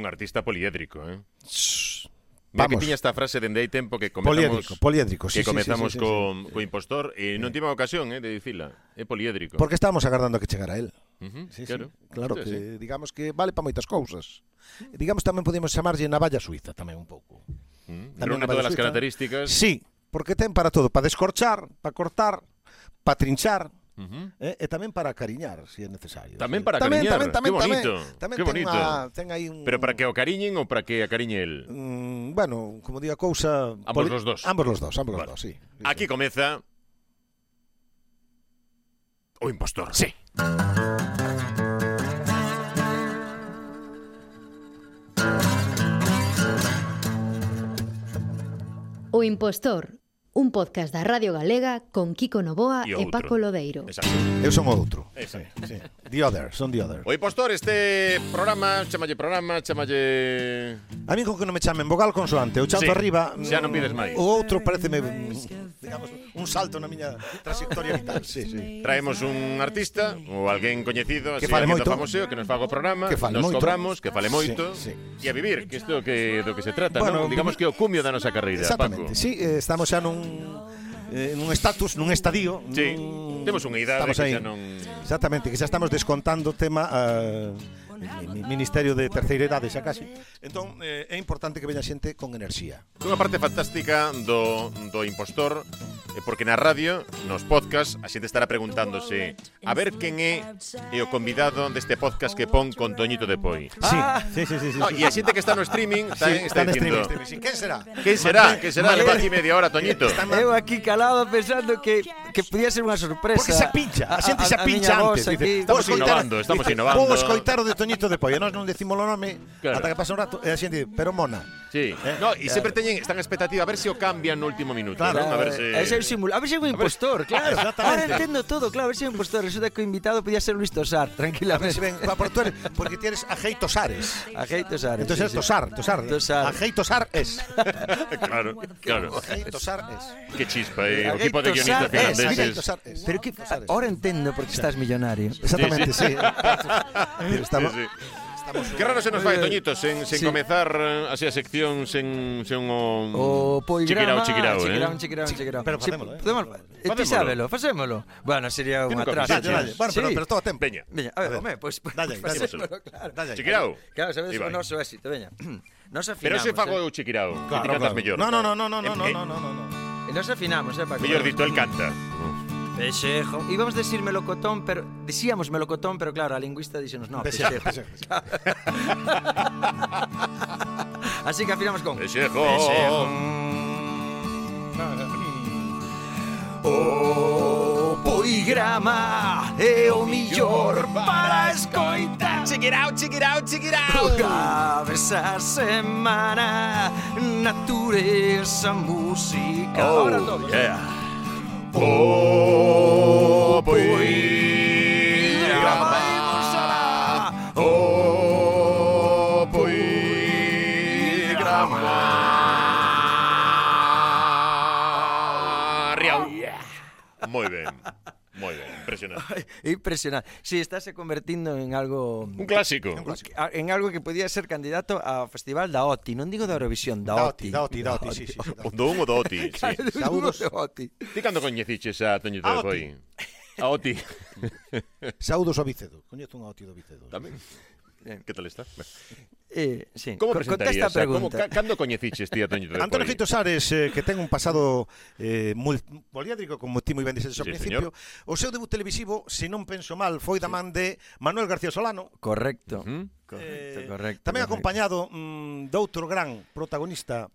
un artista poliédrico, eh? Mira Vamos. que tiña esta frase dende hai tempo que comezamos poliédrico, poliédrico, sí, que comezamos sí, sí, sí, co, sí. co impostor e eh, non tive ocasión eh, de dicila, é poliédrico. Porque estábamos agardando a que chegara el. Uh -huh, sí, claro, sí, claro que sí. digamos que vale para moitas cousas. Digamos tamén podemos chamarlle navalla suiza tamén un pouco. Mm, tamén todas as características. Sí, porque ten para todo, para descorchar, para cortar, para trinchar, uh -huh. eh, e tamén para cariñar, se si é necesario. Tamén para tamén, cariñar, tamén, tamén, que bonito. Tamén, tamén que bonito. Ten, ten aí un... Pero para que o cariñen ou para que a cariñe el? Mm, bueno, como diga cousa... Ambos poli... los dos. Ambos los dos, ambos vale. los dos, sí. Aquí comeza... O impostor. Sí. O impostor un podcast da Radio Galega con Kiko Novoa e, e Paco Lodeiro. Exacto. Eu son outro. Exacto. Sí, sí. The other, son the other. Oi, postor, este programa, chamalle programa, chamalle... A mí con que non me chamen vocal consoante, o chanto sí. arriba... Xa non pides máis. O outro pareceme, digamos, un salto na miña trayectoria vital. Sí, sí. Traemos un artista ou alguén coñecido, así, que fale moito. famoso, que nos faga o programa, que fale nos moito. cobramos, que fale moito, sí, sí. e a vivir, que isto que, do que se trata, bueno, non? Digamos que o cumio da nosa carreira, Exactamente, Paco. sí, eh, estamos xa nun eh, nun status, nun estadio. Sí. Nun... Temos unha idade estamos que aí. xa non Exactamente, que xa estamos descontando tema uh, Ministerio de Terceira Idade xa casi. Entón, eh, é importante que veña xente con enerxía. Unha parte fantástica do, do impostor eh, porque na radio, nos podcast, a xente estará preguntándose a ver quen é, é o convidado deste podcast que pon con Toñito de Poi. Sí, ah, sí, sí, sí, sí, no, sí. E a xente que está no streaming está, sí, está, está dicindo... Streaming, streaming. Quen será? Quen será? Quen será? Leva aquí media hora, Toñito. Eu aquí calado pensando que que podía ser unha sorpresa. Porque se pincha, a xente se pincha antes. Dice, estamos innovando, estamos innovando. Vou escoitar o de Toñito de Poio, nós non decimos o nome Claro. ata que pasa un rato e a xente dice, pero mona. Sí. Eh, No, e sempre teñen están expectativa a ver se o cambian no último minuto, Claro. non? A ver se Ese é símbolo. A ver se é un impostor, claro. Exactamente. Ahora entendo todo, claro, a ver se é un impostor. Resulta que o invitado podía ser Luis Tosar, A ver tranquilamente. se ven, va por tú porque tienes a Gei Tosares. A Gei Tosar. Entonces es sí, sí. Tosar, Tosar. Tosar. A Gei Tosar es. Claro, claro. A Gei Tosar es. Que chispa, eh, o equipo de guionistas finlandeses. Tosar es. Pero que Tosares. ahora entendo por que estás millonario. Exactamente, sí. Estamos, Sí, sí. estamos sí. Que raro se nos fai, Toñito, sen, sen sí. comezar eh, así a sección, sen, sen o... O poigrama, chiquirao, chiquirao, eh? chiquirao, chiquirao. Pero facémolo, eh? Podemos, facémolo. Eh, ti sábelo, facémolo. Bueno, sería un atraso. Dalle, dalle. Bueno, pero, sí. pero todo a tempo. Veña. Veña, a ver, home, pois... Pues, dalle, dalle. Claro. Dalle. Chiquirao. Claro, sabedes o noso éxito, veña. Nos afinamos, Pero se fago eh? eu chiquirao, claro, que ti cantas claro. mellor. No, no, no, no, no, no, no, ¿Eh? no, no, no. E nos afinamos, eh, Paco. Mellor dito, el canta. Pellejo. Íbamos a decir melocotón, pero decíamos melocotón, pero claro, a lingüista dicemos no, pellejo. Así que afirmamos con pellejo. pellejo. O poigrama é e o millor para escoitar Check it out, check it out, check it out semana, natureza, música oh, Ahora todo, yeah. Muy bien, muy bien. Impresionante. Impresionante. Sí, estáse convertindo en algo... Un clásico. Un clásico. En algo que podía ser candidato ao Festival da OTI. Non digo da Eurovisión, da, da OTI. Da OTI, da OTI, sí, sí. Do un ou da OTI, sí. Saúdos. Da OTI. Ti cando coñeciches a Toñito de Foi? A OTI. Saúdos ao Vicedo. Coñezo un a OTI do Vicedo. Tamén. Que tal está? Eh, sí. Como presentarías? Contesta a pregunta. Como, cando coñeciches, tía, Toño Antonio Gito Sares, eh, que ten un pasado eh, mul, poliádrico, como ti moi ben dixetes ao sí, principio, señor. o seu debut televisivo, se non penso mal, foi da man de Manuel García Solano. Correcto. Uh -huh. Correcto, eh, correcto. Tamén correcto. acompañado mm, de outro gran protagonista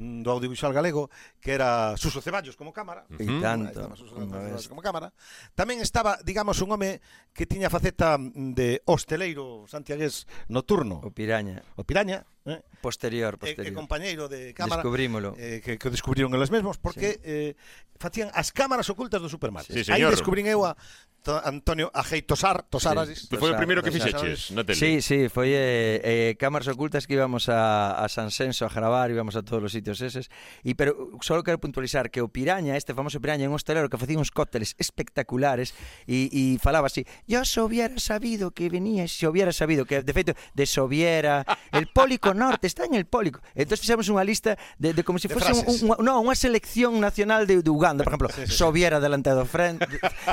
Mm, do audiovisual galego, que era Suso Ceballos como cámara. Uh -huh. tanto. Suso Ceballos como cámara. Tamén estaba, digamos, un home que tiña faceta mm, de hosteleiro santiagués nocturno. O Piraña. O Piraña, eh? posterior, posterior. E, e compañeiro de cámara descubrímolo. eh, que, que descubriron eles mesmos porque sí. eh, facían as cámaras ocultas do supermartes sí, aí descubrín eu a to, Antonio Ajei Tosar Tosar sí, tu foi o primeiro que fixeches na tele. Sí, sí, foi eh, eh, cámaras ocultas que íbamos a, a San Senso a gravar íbamos a todos os sitios eses. E pero só quero puntualizar que o Piraña este famoso Piraña é un hostelero que facía uns cócteles espectaculares e, e falaba así yo se hubiera sabido que venía se hubiera sabido que de feito de se el pólico Pólico Norte, está en el Pólico. Entonces fixemos unha lista de, de como se si fose un, un, un, no, unha selección nacional de, de Uganda, por exemplo, sí, sí, Soviera sí. delantado frente,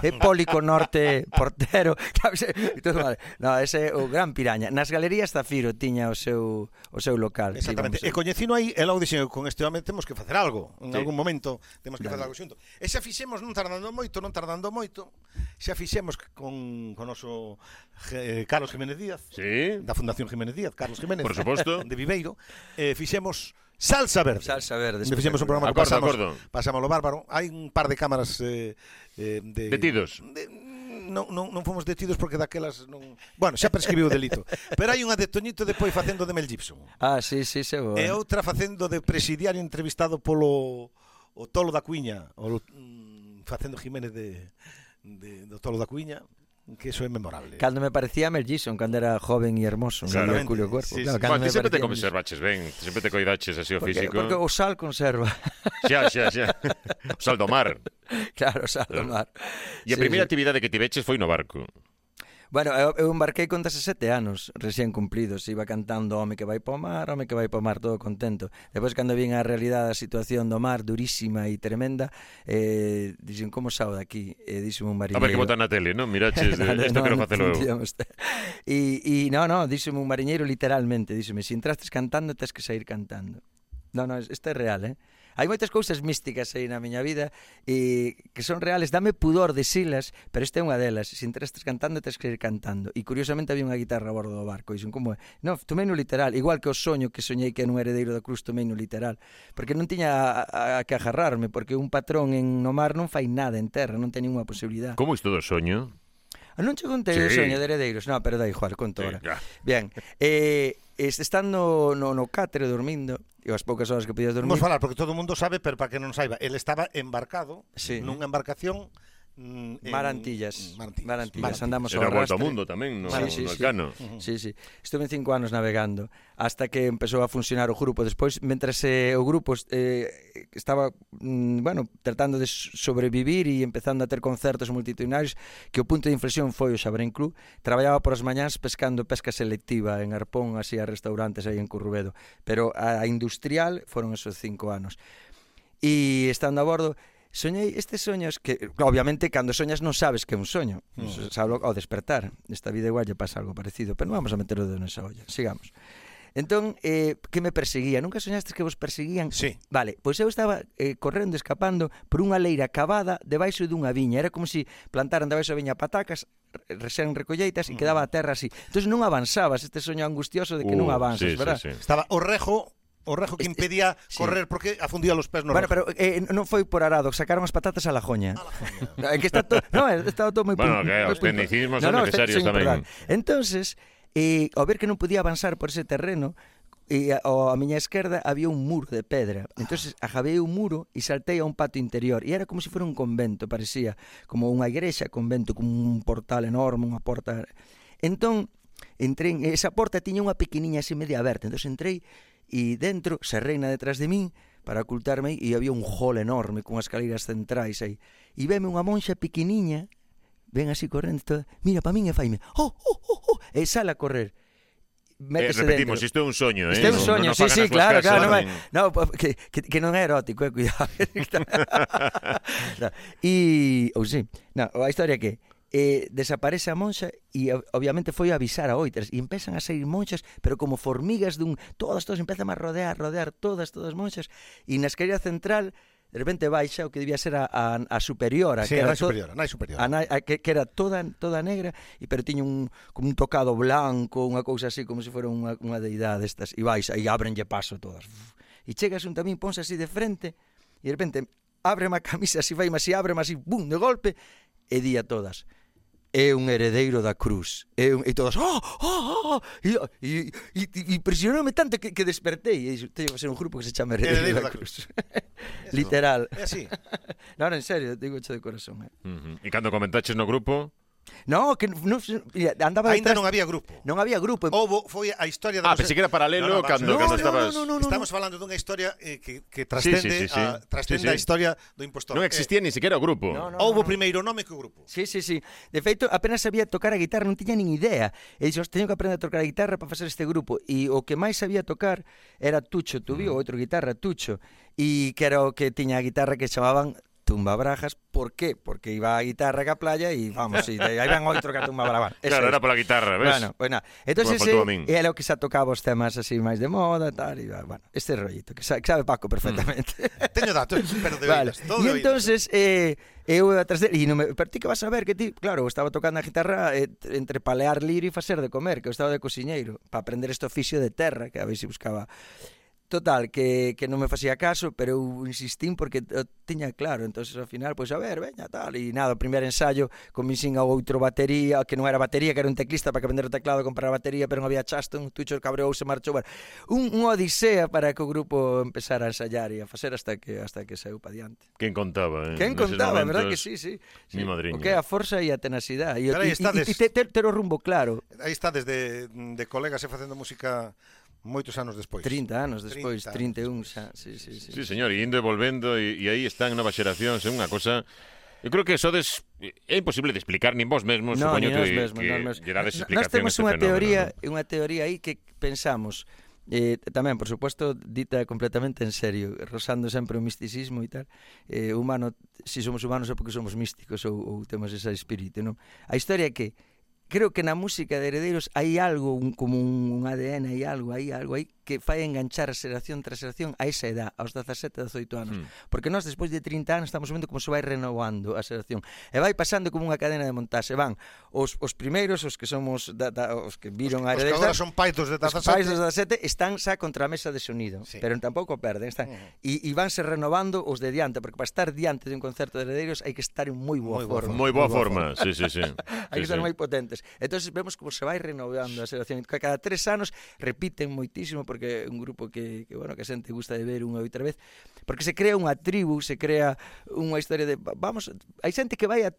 eh, Pólico Norte portero. Todo, vale. no, ese é o gran piraña. Nas galerías Zafiro tiña o seu o seu local. Exactamente. E coñecino aí, e logo dixen, con este home temos que facer algo. En sí. algún momento temos que claro. facer algo xunto. E xa fixemos non tardando moito, non tardando moito, xa fixemos con con o noso eh, Carlos Jiménez Díaz, sí. da Fundación Jiménez Díaz, Carlos Jiménez. Por suposto. de Viveiro, eh, fixemos Salsa Verde. Salsa Verde. Onde fixemos un programa que acordo, pasamos, acordo. pasamos lo bárbaro. Hai un par de cámaras eh, eh, de... Detidos. De, non, non, non fomos detidos porque daquelas non... Bueno, xa prescribiu o delito. Pero hai unha de Toñito depois facendo de Mel Gibson. Ah, sí, sí, se bueno. E outra facendo de presidiario entrevistado polo o Tolo da Cuiña, o, mm, facendo Jiménez de, de, do Tolo da Cuiña que eso é memorable. Cando me parecía Mel Gibson, cando era joven e hermoso, no culo corpo. Sí, claro, sí. Bueno, ti sempre te conservaches ben, sempre te coidaches así o porque, físico. Porque o sal conserva. Xa, xa, xa. O sal do mar. Claro, o sal do mar. E a sí, primeira sí. actividade que tiveches foi no barco. Bueno, eu, eu embarquei con 17 anos recién cumplidos, iba cantando Home que vai po mar, Home que vai po mar, todo contento. Depois, cando vin a realidade da situación do mar durísima e tremenda, eh, dixen, como sao daqui? aquí? E eh, dixen un mariñeiro... A ver que botan na tele, non? Miraches, de, isto quero facelo eu. E, e no, no, dixen un mariñeiro literalmente, dixeme, se entrastes cantando, tens que sair cantando. No, no, isto é real, eh? Hai moitas cousas místicas aí na miña vida e que son reales, dame pudor de silas, pero esta é unha delas, se te estás cantando, tens que ir cantando. E curiosamente había unha guitarra a bordo do barco, e son como, no, tomei no literal, igual que o soño que soñei que era un heredeiro da cruz, tomei no literal, porque non tiña a, a, a que agarrarme, porque un patrón en no mar non fai nada en terra, non ten ninguna posibilidade. Como isto do soño? Ah, non che contei sí. o soño de heredeiros. No, pero da igual, conto sí, ahora. Ya. Bien, eh, estando no, no cátere dormindo, e as poucas horas que podías dormir. Vamos falar, porque todo o mundo sabe, pero para que non saiba, el estaba embarcado sí. nunha embarcación Mm, en, Mar mm, Antillas. Mar Antillas. Mar Antillas. Andamos Era ao rastro. mundo tamén, no, sí, sí, no sí. Elcano. Sí, sí. Estuve cinco anos navegando hasta que empezou a funcionar o grupo. Despois, mentres eh, o grupo eh, estaba, mm, bueno, tratando de sobrevivir e empezando a ter concertos multitudinarios, que o punto de inflexión foi o Xabrén Club. Traballaba por as mañás pescando pesca selectiva en Arpón, así a restaurantes aí en Currubedo. Pero a, a industrial foron esos cinco anos. E estando a bordo, soñei estes soños que obviamente cando soñas non sabes que é un soño, mm. no. sablo ao despertar. Nesta vida igual lle pasa algo parecido, pero non vamos a meter o de nesa olla. Sigamos. Entón, eh, que me perseguía? Nunca soñastes que vos perseguían? Sí. Vale, pois eu estaba eh, correndo, escapando por unha leira cavada debaixo dunha viña. Era como se si plantaran debaixo da viña patacas, resen recolleitas e mm. quedaba a terra así. Entón non avanzabas, este soño angustioso de que uh, non avanzas, sí, verdad? Sí, sí. Estaba o rejo o rejo que impedía sí. correr porque afundía los pés no Bueno, rejo. pero eh, eh non foi por arado, sacaron as patatas a la joña. A la joña. Eh, que está eh, todo, no, está todo moi Bueno, que okay, os tecnicismos no, son no, necesarios tamén. Entonces, eh, ao ver que non podía avanzar por ese terreno, e ao, a miña esquerda había un muro de pedra. Entonces ajabei un muro e saltei a un patio interior e era como se si fora un convento, parecía como unha igrexa, convento, como un portal enorme, unha porta. Entón, entrei, esa porta tiña unha pequeniña así media aberta, entón entrei e dentro se reina detrás de min para ocultarme e había un hall enorme con escaleras centrais aí. E veme unha monxa pequeniña, ven así correndo toda, mira para min e faime, oh, oh, oh, oh, e sale a correr. Métese eh, repetimos, isto é un soño, eh? Isto é un soño, no, no sí, sí, claro, claro, non, no, que, que, que non é erótico, eh, cuidado. no, e, ou oh, sí, no, a historia que eh, desaparece a monxa e obviamente foi a avisar a oitras e empezan a sair monxas, pero como formigas dun, todas, todas empezan a rodear, rodear todas, todas monxas e na escalera central de repente baixa o que debía ser a, a, a superiora, sí, que era a superiora, nai superiora. A nai, a, que, que era toda toda negra e pero tiña un como un tocado blanco, unha cousa así como se si fora unha unha deidade estas e baixa e abrenlle paso todas. E chegas un tamén ponse así de frente e de repente abre a camisa así, vai así, abre así, bum, de golpe e di a todas é un heredeiro da cruz. É un, e todos... Oh, oh, oh, oh, e, e, e, e impresionoume tanto que, que despertei. E teño que ser un grupo que se chama Heredeiro, heredeiro da, da Cruz. cruz. Literal. É así. non, en serio, digo che de corazón. Eh. Uh -huh. E cando comentaches no grupo, No, que non, andaba Ainda detrás. non había grupo. Non había grupo. Houbo foi a historia da Ah, pensei que era paralelo no, no, cando no, que no, no estabas. No, no, no, Estamos falando dunha historia eh, que que trascende sí, sí, sí, sí. a trascende sí, sí. a historia do impostor. Non existía eh, ni siquiera o grupo. No, no, Houbo no, no. primeiro nome que o grupo. Sí, sí, sí. De feito, apenas sabía tocar a guitarra, non tiña nin idea. E dixo, teño que aprender a tocar a guitarra para facer este grupo." E o que máis sabía tocar era Tucho, tu mm. outro guitarra, Tucho e que era o que tiña a guitarra que chamaban tumba brajas. ¿Por qué? Porque iba a guitarra ca a playa y vamos, y aí van otro que a tumba brajas. Claro, era pola guitarra, ves? Bueno, bueno. Entón, ese era o que xa tocaba os temas así máis de moda, tal, e bueno, este rollito, que sabe, que sabe Paco perfectamente. Mm. Teño datos, pero de vale. oídas, todo E entonces, eh, eu atrás dele, e non me, pero ti que vas a ver que ti, claro, eu estaba tocando a guitarra eh, entre palear liro e facer de comer, que eu estaba de cociñeiro, para aprender este oficio de terra, que a ver se buscaba. Total, que, que non me facía caso, pero eu insistín porque o tiña claro, entonces ao final, pois a ver, veña, tal, e nada, o primeiro ensayo convincín ao outro batería, que non era batería, que era un teclista para que vender o teclado, comprar a batería, pero non había chasto, un Tucho cabreou, se marchou, bueno, un, un odisea para que o grupo empezara a ensayar e a facer hasta que hasta que saiu para diante. Quen contaba, eh? Quen contaba, verdad que sí, sí. sí. Mi madriña. O que a forza e a tenacidade. E ter, ter o rumbo claro. Aí está desde de colegas e facendo música moitos anos despois. 30 anos despois, 30 anos 31 despois. xa. Sí, sí, sí. sí, señor, e indo e volvendo e, e aí están novas xeracións, é unha cosa Eu creo que sodes é imposible de explicar nin vos mesmos, no, supoño que, mesmos, que no, lle dades explicación Nós temos unha teoría, unha teoría aí que pensamos Eh, tamén, por suposto, dita completamente en serio, rozando sempre o misticismo e tal. Eh, humano, se si somos humanos é porque somos místicos ou, ou temos ese espírito, non? A historia é que creo que na música de Heredeiros hai algo, un, como un, un ADN, hai algo, hai algo, hai que fai enganchar a xeración tras xeración a esa edad, aos 17, 18 anos. Mm. Porque nós, despois de 30 anos, estamos vendo como se vai renovando a xeración. E vai pasando como unha cadena de montaxe. Van os, os primeiros, os que somos da, da, os que viron os, a área Os que agora son paitos de 17. Os pais dos 17 están xa contra a mesa de sonido, sí. pero tampouco perden. Están, mm. e, e vanse renovando os de diante, porque para estar diante de un concerto de heredeiros hai que estar en moi boa boa forma. Moi boa, boa forma, forma. sí, sí, sí. hai sí, que estar sí. moi potentes. Entón vemos como se vai renovando a xeración. Cada tres anos repiten moitísimo, porque porque é un grupo que, que bueno, que a xente gusta de ver unha outra vez, porque se crea unha tribu, se crea unha historia de vamos, hai xente que vai a,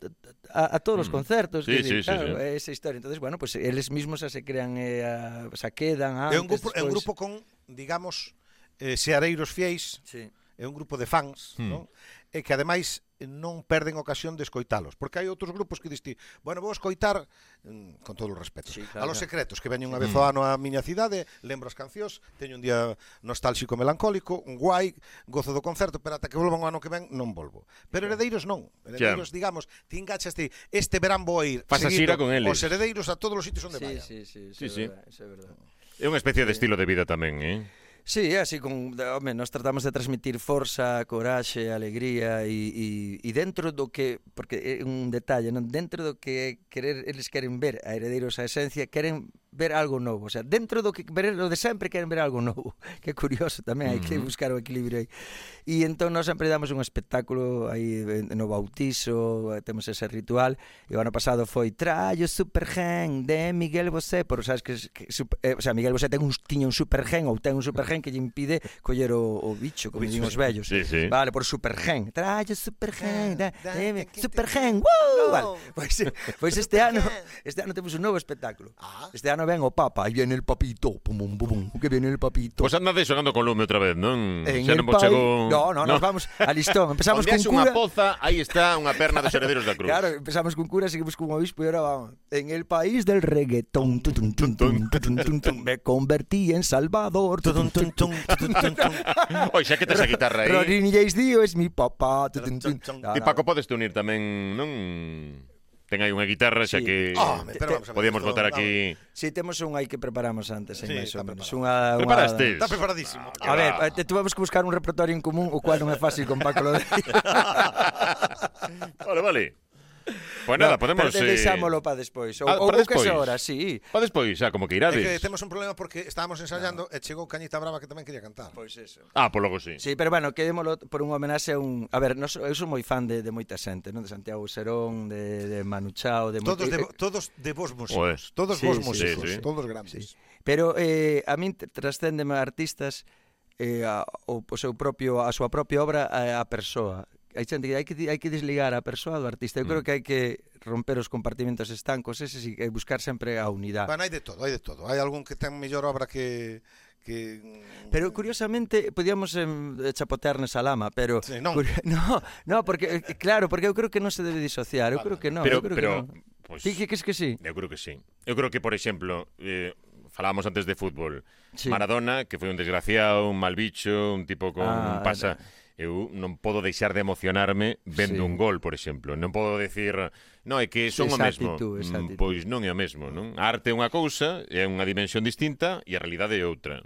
a, a todos mm. os concertos, sí, que sí, sí, claro, sí, sí. esa historia. Entonces, bueno, pues eles mismos xa se crean eh, a, xa quedan antes. É un grupo, despois... é un grupo con, digamos, eh, seareiros fiéis. Sí é un grupo de fans, hmm. non? E que ademais non perden ocasión de escoitalos, porque hai outros grupos que diste, bueno, vou escoitar mm, con todo o respeto, sí, claro. a los secretos que veñen unha hmm. vez ao ano á miña cidade, lembro as cancións, teño un día nostálxico melancólico, un guai, gozo do concerto, pero ata que volvan o ano que ven non volvo. Pero heredeiros non, heredeiros, yeah. digamos, ti engachaste este verán vou a ir, Pasa xira con eles. Os heredeiros a todos os sitios onde sí, vaya. Sí, sí, sí, sí, é sí. verdad, é verdad. É unha especie de estilo de vida tamén, eh? Sí, é así, con, home, nos tratamos de transmitir forza, coraxe, alegría e, e, e dentro do que, porque é un detalle, non? dentro do que querer, eles queren ver a Heredeiros a Esencia, queren ver algo novo, o sea, dentro do que ver o de sempre queren ver algo novo. Que curioso tamén, hai que buscar o equilibrio aí. E entón nós sempre damos un espectáculo aí no bautizo, temos ese ritual. E o ano pasado foi Traio Supergen de Miguel Bosé, por sabes que, que super, eh, o sea, Miguel Bosé ten un tiña un Supergen ou ten un Supergen que lle impide coller o, o bicho, como dicen os vellos. Sí, sí. Vale, por Supergen. Traio Supergen de, de Supergen. Woo! No. Vale, pois, pois este ano, este ano temos un novo espectáculo. Este ano ven o Papa, aí viene el papito, pum, pum, pum, pum, que viene el papito. Pois pues andades xogando con lume outra vez, non? En Xa non vos pai... chegou... No, no, no, nos vamos a listón. Empezamos Onde cura... unha poza, aí está unha perna dos herederos da cruz. Claro, empezamos con cura, seguimos con obispo e ahora vamos. En el país del reggaetón, me convertí en salvador. Tun, tun, tun, tun, tun. Oi, xa que tes a guitarra aí. Rorín Dio es mi papá. Ti Paco podes te unir tamén, non? ten aí unha guitarra xa sí. que oh, me, pero vamos podíamos notar aquí. Si sí, temos un aí que preparamos antes, sí, máis ou menos. Unha, unha... Está preparadísimo. Ah, a ver, te eh, tuvemos que buscar un repertorio en común, o cual non é fácil con Paco Lodeiro. vale, vale. Pois nada, no, podemos... Pero deixámolo eh... para despois. Ou, ah, ou despois. que hora, sí. Para despois, xa, como que irades. É que temos un problema porque estábamos ensayando no. e chegou Cañita Brava que tamén quería cantar. Pois eso. Ah, por logo sí. Sí, pero bueno, quedémolo por un homenaxe a un... A ver, no, eu sou moi fan de, de moita xente, non? De Santiago Serón, de, de Manu Chao, de... Todos, moi... de, eh, todos de vos músicos. Oes. Todos sí, vos sí, músicos, sí, sí. todos grandes. Sí. Pero eh, a min trascéndeme artistas eh, a, o, o seu propio a súa propia obra a, a persoa hai xente que hai que hai que desligar a persoa do artista. Eu mm. creo que hai que romper os compartimentos estancos eses e buscar sempre a unidade. Bueno, hai de todo, hai de todo. Hai algún que ten mellor obra que que Pero curiosamente podíamos em, chapotear nesa lama, pero sí, non. Curi... no, no, porque eh, claro, porque eu creo que non se debe disociar, eu vale. creo que non, pero, eu creo pero, que non. Pues, Ti que es que sí? Eu creo que sí. Eu creo que, por exemplo, eh, falábamos antes de fútbol. Sí. Maradona, que foi un desgraciado, un mal bicho, un tipo con ah, un pasa... No eu non podo deixar de emocionarme vendo sí. un gol, por exemplo. Non podo decir, non, é que son o mesmo. Mm, pois non é o mesmo, non? A arte é unha cousa, é unha dimensión distinta e a realidade é outra.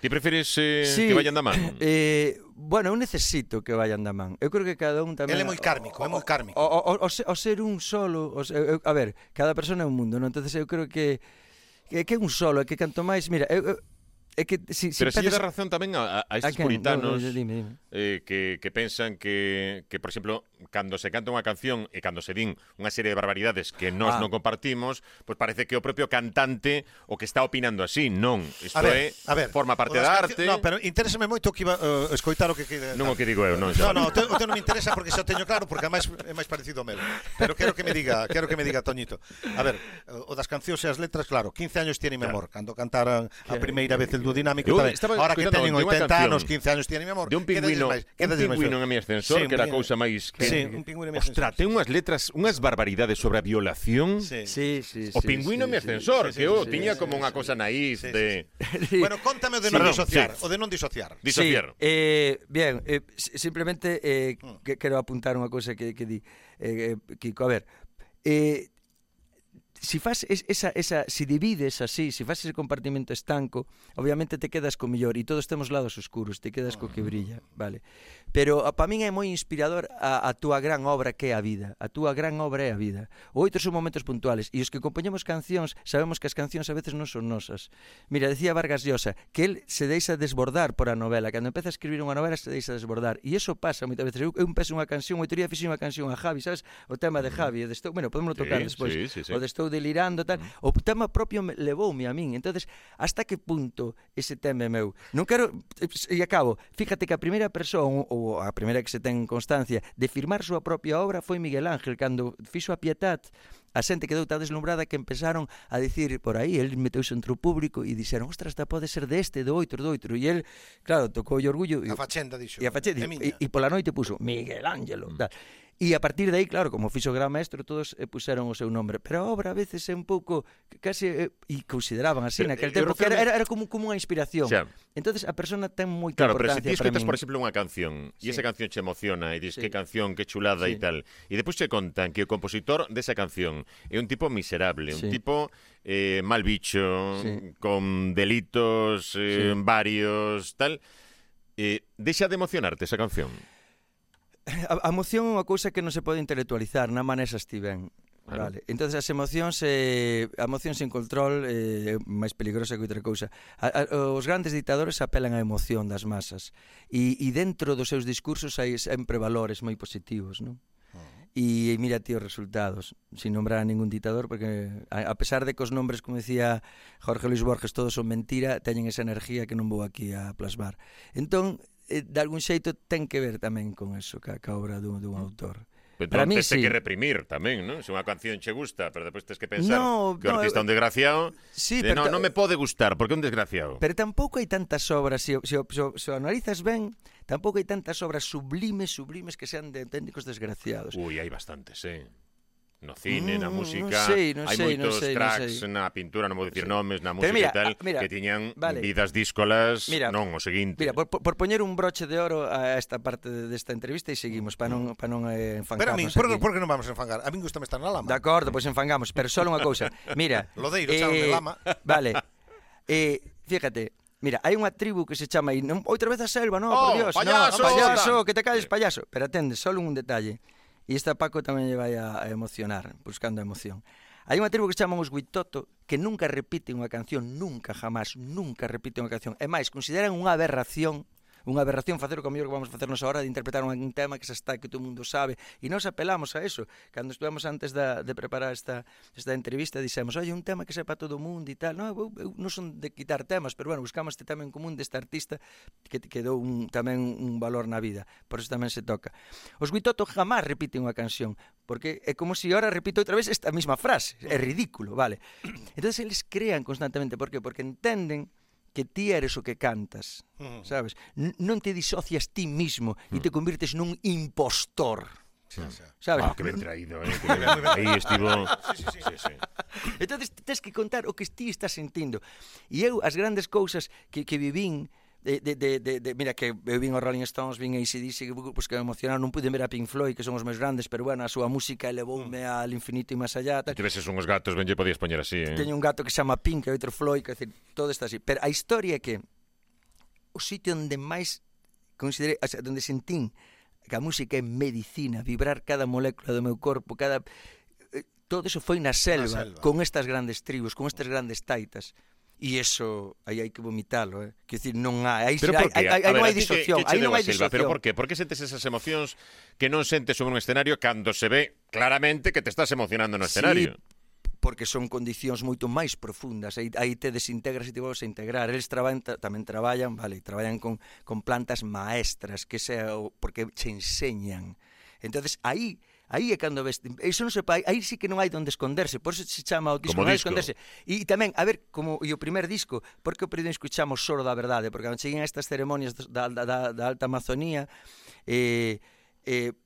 Ti preferes eh, sí, que vayan da man? Eh, bueno, eu necesito que vayan da man. Eu creo que cada un tamén... Ele é moi cármico, o, é moi cármico. O, o, o, o ser un solo... O, eu, a ver, cada persona é un mundo, non? entonces eu creo que que, que é un solo, é que canto máis... Mira, eu, eu, É que, si, si Pero si pedes... razón tamén a, a estes a puritanos no, no, dime, dime. Eh, que, que pensan que, que, por exemplo, cando se canta unha canción e cando se din unha serie de barbaridades que nós ah. non compartimos, pois pues parece que o propio cantante o que está opinando así, non. Isto a ver, é, a ver, forma parte da arte. No, pero interésame moito que iba uh, escoitar o que... que non o que digo eu, non. Xa. No, no, o te, o teu non me interesa porque xa o teño claro, porque además é máis parecido ao meu. Pero quero que me diga, quero que me diga Toñito. A ver, o das cancións e as letras, claro, 15 años tiene memor, claro. cando cantaran a primeira vez el do dinámico eu tamén. Ahora que teñen 80 anos, 15 anos, tiene mi amor. De un pingüino, un pingüino en mi ascensor, sí, que era a cousa máis que... Sí, un pingüino en mi ascensor. Ostra, ten unhas letras, unhas barbaridades sobre a violación. Sí, sí, sí. O pingüino en mi ascensor, que eu tiña como unha cosa naíz de... Bueno, contame o de non disociar, o de non disociar. Disociar. Eh, Bien, eh, simplemente eh mm. quero apuntar unha cousa que que di, eh, eh Kiko, a ver, eh, si fas esa, esa, si divides así, si fas ese compartimento estanco, obviamente te quedas co mellor e todos temos lados oscuros, te quedas co que brilla, vale. Pero ah, para min é moi inspirador a, a túa gran obra que é a vida, a túa gran obra é a vida. Outros son momentos puntuales e os que compoñemos cancións, sabemos que as cancións a veces non son nosas. Mira, decía Vargas Llosa que el se deixa desbordar por a novela, cando empeza a escribir unha novela se deixa desbordar e iso pasa moitas veces. Eu, eu empezo unha canción, moitoría fixe unha canción a Javi, sabes? O tema de Javi, o de Estou, bueno, podemos tocar sí, despois. Sí, sí, sí. O de Estou delirando tal. O tema propio me, levoume a min. Entonces, hasta que punto ese tema é meu? Non quero e acabo. Fíjate que a primeira persoa ou a primeira que se ten constancia de firmar súa propia obra foi Miguel Ángel cando fixo a Pietat a xente quedou tan deslumbrada que empezaron a dicir por aí, el meteuse entre o público e dixeron, ostras, esta pode ser deste, do outro, do outro. E el, claro, tocou o orgullo. A facenda, dixo. E a facenda, e, e pola noite puso, Miguel Ángelo. Mm. Tal. E a partir de aí, claro, como fixo o gran maestro, todos eh, puseron o seu nombre. Pero a obra a veces é un pouco case eh, e consideraban así naquel eh, tempo que era, era, era como como unha inspiración. Xa. Entonces a persona ten moita claro, importancia para Claro, pero se ti escoitas, por exemplo, unha canción sí. e esa canción che emociona e dis sí. que canción, que chulada sí. e tal. E depois che contan que o compositor desa canción é un tipo miserable, sí. un tipo eh, mal bicho, sí. con delitos eh, sí. varios, tal. Eh, deixa de emocionarte esa canción. A, a emoción é unha cousa que non se pode intelectualizar, na manesa estiven. Claro. Vale. Entonces as emocións eh, a emoción sin control eh, é eh, máis peligrosa que outra cousa. A, a, os grandes ditadores apelan á emoción das masas e, e dentro dos seus discursos hai sempre valores moi positivos, non? Ah. E mira ti os resultados, sin nombrar a ningún ditador, porque a, a pesar de que os nombres, como decía Jorge Luis Borges, todos son mentira, teñen esa energía que non vou aquí a plasmar. Entón, Eh, de algún xeito ten que ver tamén con eso, ca, ca obra dun, dun autor. Pero para mí, sí. que reprimir tamén, non? Se unha canción che gusta, pero despois tens que pensar no, que o no, artista é un eh, desgraciado. Sí, de, pero no, non me pode gustar, porque é un desgraciado. Pero tampouco hai tantas obras, se, se, se, se o analizas ben, tampouco hai tantas obras sublimes, sublimes que sean de técnicos desgraciados. Ui, hai bastantes, eh no cine, mm, na música, non sei, non hai sei, moitos sei, tracks sei. na pintura, non vou dicir nomes, na música mira, e tal, ah, mira, que tiñan vale. vidas díscolas, mira, non o seguinte. Mira, por, por poñer un broche de oro a esta parte desta entrevista e seguimos para non para non eh, enfangarnos. Pero a min, por, por que non vamos a enfangar? A min gusta estar na lama. De acordo, pois pues enfangamos, pero só unha cousa. Mira, Lodeiro, eh, chao, lama. Vale. Eh, fíjate, Mira, hai unha tribu que se chama aí, non, outra vez a selva, non, oh, por Dios, payaso, no, payaso, que te calles payaso. Pero atende, só un detalle. E esta Paco tamén lle vai a emocionar, buscando a emoción. Hai unha tribu que chaman os Huitoto que nunca repite unha canción, nunca, jamás, nunca repite unha canción. É máis, consideran unha aberración unha aberración facer o que mellor que vamos facernos agora de interpretar un tema que xa está que todo mundo sabe. E nós apelamos a eso. Cando estuvemos antes da, de preparar esta, esta entrevista dixemos, oi, un tema que sepa todo o mundo e tal, non, eu, eu non son de quitar temas pero bueno, buscamos este tema en común deste artista que, quedou un, tamén un valor na vida. Por eso tamén se toca. Os Guitoto jamás repiten unha canción porque é como se si ahora repito outra vez esta mesma frase. É ridículo, vale. Entonces eles crean constantemente, por que? porque entenden que ti eres o que cantas, uh -huh. sabes? N non te disocias ti mismo e uh -huh. te mm. convirtes nun impostor. Sí, sí. Sabes? Ah, que ben traído, eh? que ben aí estivo. sí, sí, sí. sí, sí. Entonces tens que contar o que ti estás sentindo. E eu as grandes cousas que que vivín de, de, de, de, de mira que eu vin os Rolling Stones, vin ACDC, pues, que me emocionaron, non pude ver a Pink Floyd, que son os meus grandes, pero bueno, a súa música elevoume mm. al infinito e máis allá. Tal. Tiveses uns gatos, ben lle podías poñer así, eh? Teño un gato que se chama Pink e outro Floyd, que decir, todo está así. Pero a historia é que o sitio onde máis considerei, o sea, onde sentín que a música é medicina, vibrar cada molécula do meu corpo, cada eh, todo eso foi na selva, na selva. con estas grandes tribos, con estas grandes taitas. E iso aí hai que vomitalo, eh? Que decir, non hai, aí, pero hai, hai, hai, ver, non hai disociación, aí non hai disociación. Pero por que? Por que sentes esas emocións que non sentes sobre un escenario cando se ve claramente que te estás emocionando no escenario? Sí, porque son condicións moito máis profundas. Aí, aí te desintegras e te volves a integrar. Eles traballan, tamén traballan, vale, traballan con, con plantas maestras, que sea, porque che enseñan. entonces aí Aí é cando ves, iso non se pa, aí sí que non hai onde esconderse, por iso se chama o disco, como non disco. esconderse. E tamén, a ver, como e o primer disco, porque o primeiro escuchamos Soro da Verdade, porque cando cheguen a estas ceremonias da, da, da, da Alta Amazonía, eh, eh,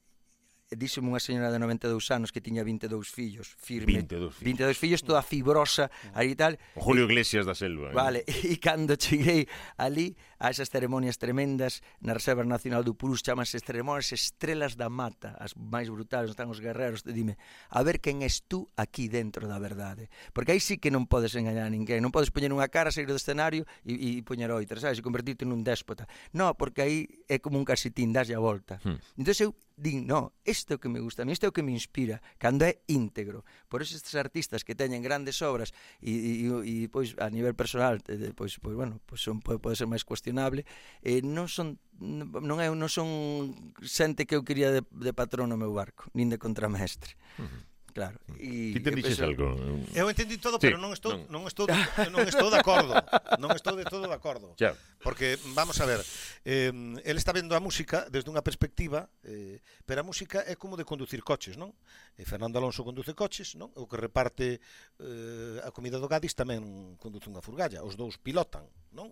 díxeme unha señora de 92 anos que tiña 22 fillos, firme. 22 fillos. 22 fillos, toda fibrosa, aí tal. O Julio Iglesias da selva. Eh. Vale, e cando cheguei ali a esas ceremonias tremendas na Reserva Nacional do Purús, chamanse ceremonias estrelas da mata, as máis brutales, están os guerreros, te dime, a ver quen és tú aquí dentro da verdade. Porque aí sí que non podes engañar a ninguén, non podes poñer unha cara, sair do escenario e, e poñer outra, sabes, e convertirte nun déspota. No, porque aí é como un casitín, das a volta. Hmm. Entón eu din, no, isto é o que me gusta, isto é o que me inspira, cando é íntegro. Por eso estes artistas que teñen grandes obras e, e, e pois, a nivel personal, eh, pois, pois bueno, pois son, pode ser máis cuestionable, eh, non son non é non son xente que eu quería de, de patrón no meu barco, nin de contramestre. Uh -huh. Claro. Mm. E Ti te dixes algo? Eu entendi todo, sí, pero non estou non, non estou non estou de acordo. non estou de todo de acordo. Xa. Porque vamos a ver, eh, el está vendo a música desde unha perspectiva, eh, pero a música é como de conducir coches, non? E Fernando Alonso conduce coches, non? O que reparte eh, a comida do Gadis tamén conduce unha furgalla, os dous pilotan, non?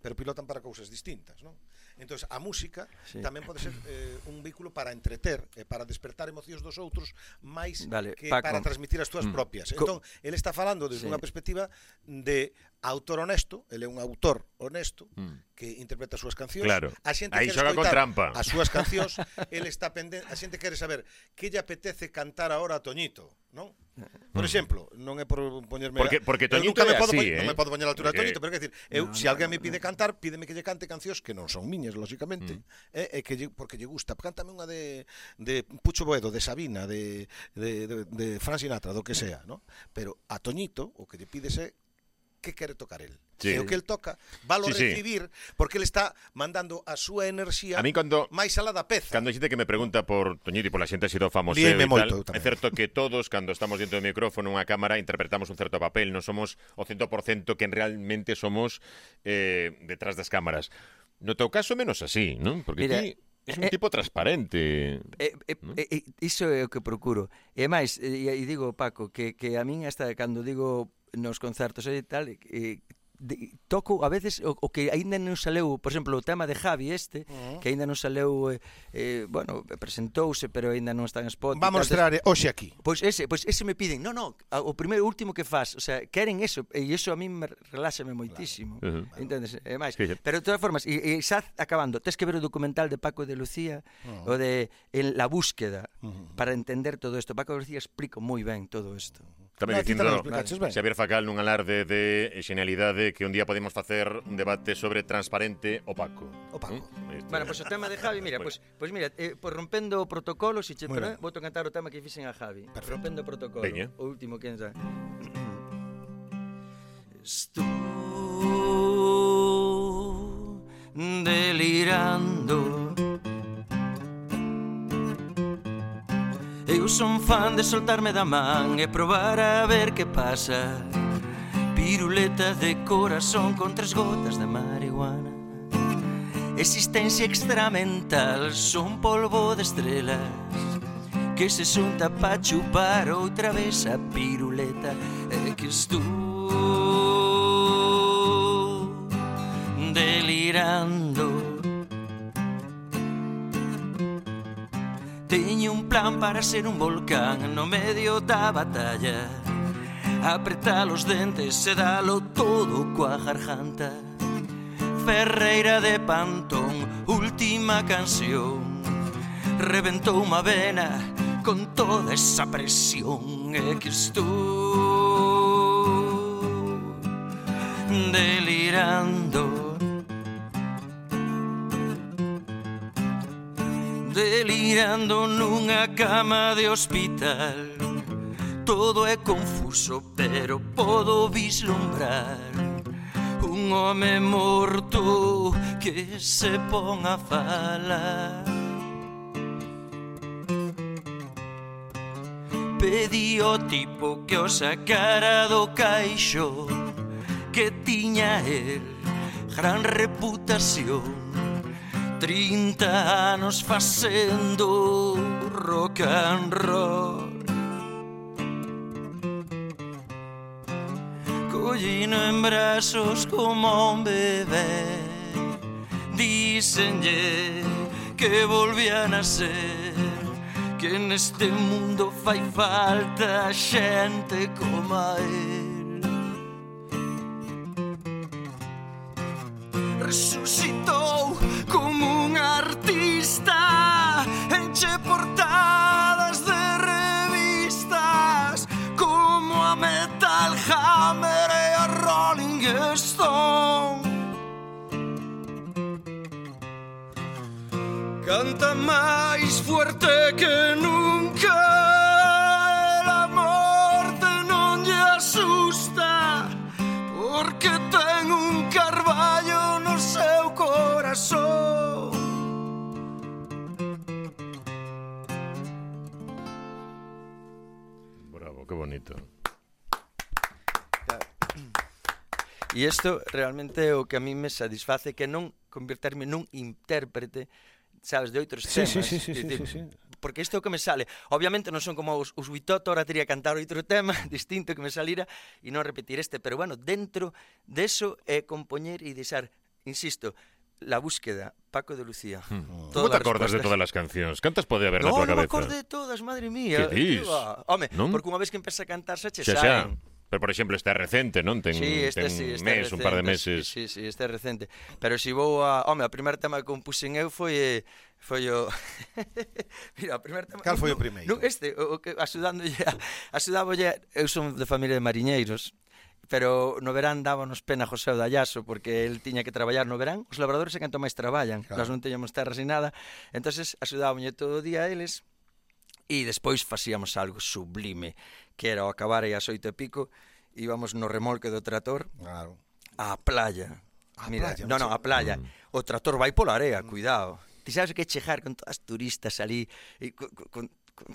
Pero pilotan para cousas distintas, non? Entón, a música sí. tamén pode ser eh, un vehículo para entreter, eh, para despertar emocións dos outros, máis Dale, que Paco. para transmitir as túas mm. propias. Entón, ele está falando desde sí. unha perspectiva de autor honesto, ele é un autor honesto mm. que interpreta as súas cancións. Claro. A xente Aí xoga con trampa. As súas cancións, ele está pendente, a xente quere saber que lle apetece cantar agora a Toñito, non? Por mm. exemplo, non é por poñerme Porque porque Toñito nunca me podo, así, poñer, eh? non me eh. podo poñer a altura porque... de Toñito, pero quer decir, eu no, se si alguén me pide cantar, pídeme que lle cante cancións que non son miñas, lógicamente, mm. eh, que lle, porque lle gusta. Cántame unha de de Pucho Boedo, de Sabina, de de de, de Fran Sinatra, do que sea, non? Pero a Toñito o que lle pides é que quere tocar el. Sí. E o que el toca, valo sí, recibir, sí. porque ele está mandando a súa enerxía a mí cando, máis alá da peza. Cando xente que me pregunta por Toñito, pola xente sido famoso e tal, é certo que todos, cando estamos dentro do micrófono, unha cámara, interpretamos un certo papel, non somos o 100% que realmente somos eh, detrás das cámaras. No teu caso, menos así, non? Porque Mira, ti... Es un eh, tipo transparente. Eh, eh, ¿no? Eh, eh, iso é o que procuro. E máis, eh, e, e digo, Paco, que, que a min hasta cando digo nos concertos e tal, e, de, toco a veces o, o que aínda non saleu, por exemplo, o tema de Javi este, uh -huh. que aínda non saleu eh, eh, bueno, presentouse, pero aínda non está en spot. Vamos a mostrar hoxe aquí. Pois ese, pois ese me piden. No, no, o primeiro último que faz, o sea, queren eso e iso a min me reláxame moitísimo. Claro. Uh -huh. Entendes? E máis. Sí, sí. Pero de todas formas, e, e xa acabando, tes que ver o documental de Paco de Lucía uh -huh. o de en la búsqueda uh -huh. para entender todo isto. Paco de Lucía explica moi ben todo isto. Uh -huh. Tamén no, dicindo claro. Xavier Facal nun alarde de xenialidade que un día podemos facer un debate sobre transparente opaco. Opaco. ¿Mm? Este... Bueno, pois pues, o tema de Javi, mira, pois pues, pues, mira, eh, pues rompendo o protocolo, si che bueno. vou cantar o tema que fixen a Javi. Perfecto. Rompendo o protocolo, Peña. o último que entra. Estou delirando Eu son fan de soltarme da man e probar a ver que pasa. Piruleta de corazón con tres gotas de marihuana. Existencia extramental son polvo de estrelas Que se xunta pa chupar outra vez a piruleta E que estou delirando. plan para ser un volcán no medio da batalla. Apretar os dentes e dalo todo coa garganta. Ferreira de Pantón, última canción. Reventou unha vena con toda esa presión. E que estou delirando. delirando nunha cama de hospital. Todo é confuso, pero podo vislumbrar Un home morto que se pon a falar. Pedí o tipo que o sacara do caixo Que tiña el gran reputación. 30 anos facendo rock and roll. Collino en brazos como un bebé. Dícenlle que volví a nacer Que neste mundo fai falta xente como a él. Resucitou con corazón. Canta máis fuerte que nunca. La morte non lle asusta porque ten un carballo no seu corazón. Bravo, que bonito. E isto realmente é o que a mí me satisface que non converterme nun intérprete sabes, de outros sí, temas. Sí, sí, sí, sí, sí, sí. Porque isto é o que me sale. Obviamente non son como os, os Witoto, ahora teria cantar outro tema distinto que me salira e non repetir este. Pero bueno, dentro deso é compoñer e deixar, insisto, La búsqueda, Paco de Lucía. Mm. Como te acordas de todas as cancións? Cantas pode haber no, na tua cabeza? Non, me acordo de todas, madre mía. Que dís? Home, non? porque unha vez que empeza a cantar xa che xa, xa. Pero, por exemplo, este é recente, non? Ten, sí, este, ten sí, este mes, recente, un par de meses. Sí, sí, este é recente. Pero se si vou a... Home, o primeiro tema que compuxen eu foi... Eh, foi o... Mira, o primeiro tema... Cal foi o primeiro? Non, este, o, o que axudándolle... Axudábolle... Eu son de familia de mariñeiros, pero no verán dábanos pena José o Dallaso porque el tiña que traballar no verán. Os labradores é canto máis traballan, claro. nós non teñamos terras ni nada. entonces axudábamos todo o día a eles e despois facíamos algo sublime, que era ao acabar aí as oito e pico, íbamos no remolque do trator claro. á playa. A Mira, playa, non, non, a playa. Mm. O trator vai pola area, mm. cuidado. Ti sabes que chejar con todas as turistas ali, e, con, con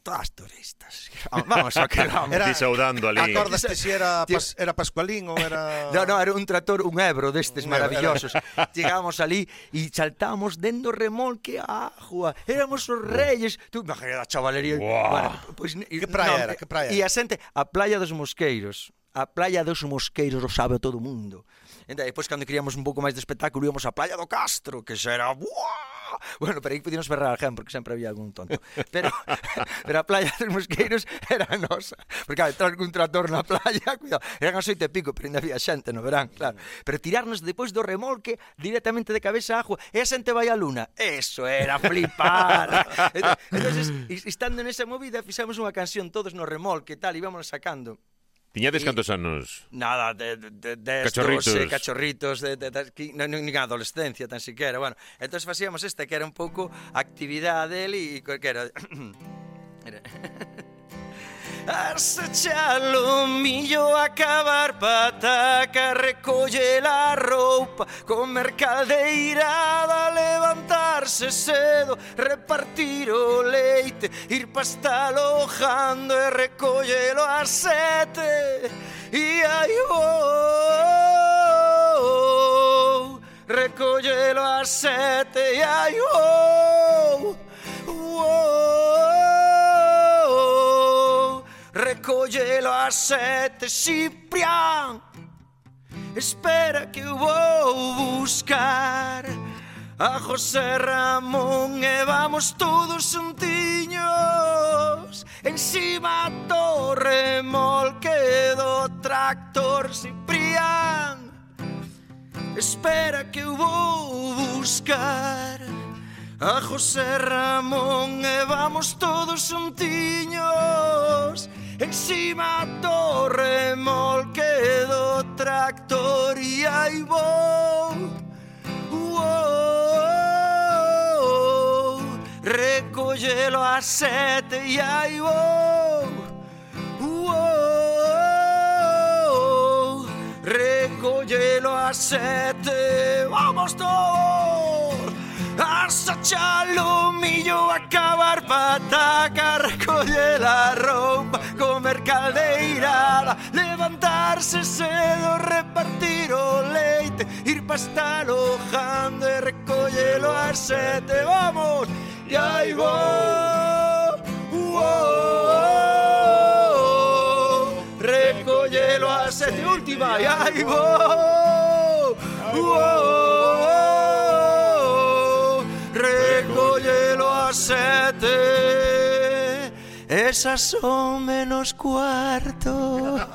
todas turistas. Ah, vamos, a que vamos. Era, Disaudando ali. Acordaste se era, pas, era Pascualín ou era... No, no, era un tractor, un ebro destes un maravillosos. Ebro, Chegamos ali e saltamos dendo remolque a agua. Éramos os reyes. Tú, imagina a chavalería. Wow. Bueno, pues, que praia no, era? Que praia E a xente, a Playa dos Mosqueiros. A Playa dos Mosqueiros o sabe todo o mundo. E depois, cando queríamos un pouco máis de espectáculo, íamos a Playa do Castro, que xa era... Buah! Bueno, pero aí podíamos berrar a porque sempre había algún tonto. Pero, pero a playa dos Mosqueiros era nosa. Porque claro, entrar cun trator na playa, cuidado, eran as oito e pico, pero ainda había xente no verán, claro. Pero tirarnos depois do remolque directamente de cabeza a agua, e a xente vai á luna. Eso era flipar. entonces, estando nesa movida, fixamos unha canción todos no remolque e tal, íbamos sacando. Tiñades cantos anos? Nada, de, de, de cachorritos. 12, cachorritos, de, de, de, non, non, non adolescencia tan siquiera. Bueno, entón facíamos esta que era un pouco actividade dele e que era... era... Assaggialo, miglio a cavar pataca, recoglie la ropa con mercadeira levantarse cedo, repartir o leite, ir pasta alojando e eh, recollelo a sete. E oh, oh, oh, sete, e ai oh. collelo a sete Ciprián. Espera que eu vou buscar A José Ramón e vamos todos xuntiños. Encima do remolque do tractor Ciprián. Espera que eu vou buscar a José Ramón e vamos todos xuntiños. encima torre, molquedo, tractor y ahí voy. Uh -oh, Recollelo a sete y ahí voy. Uh -oh, Recollelo a sete, vamos todos. Asachalo millo, acabar pataca Recoller la roupa, comer caldeirada Levantarse cedo, repartir o leite Ir pasta alojando e recollelo a sete Vamos! E aí vou! Uou, recollelo a sete Última! E aí vou! muerte. Esas son menos cuarto.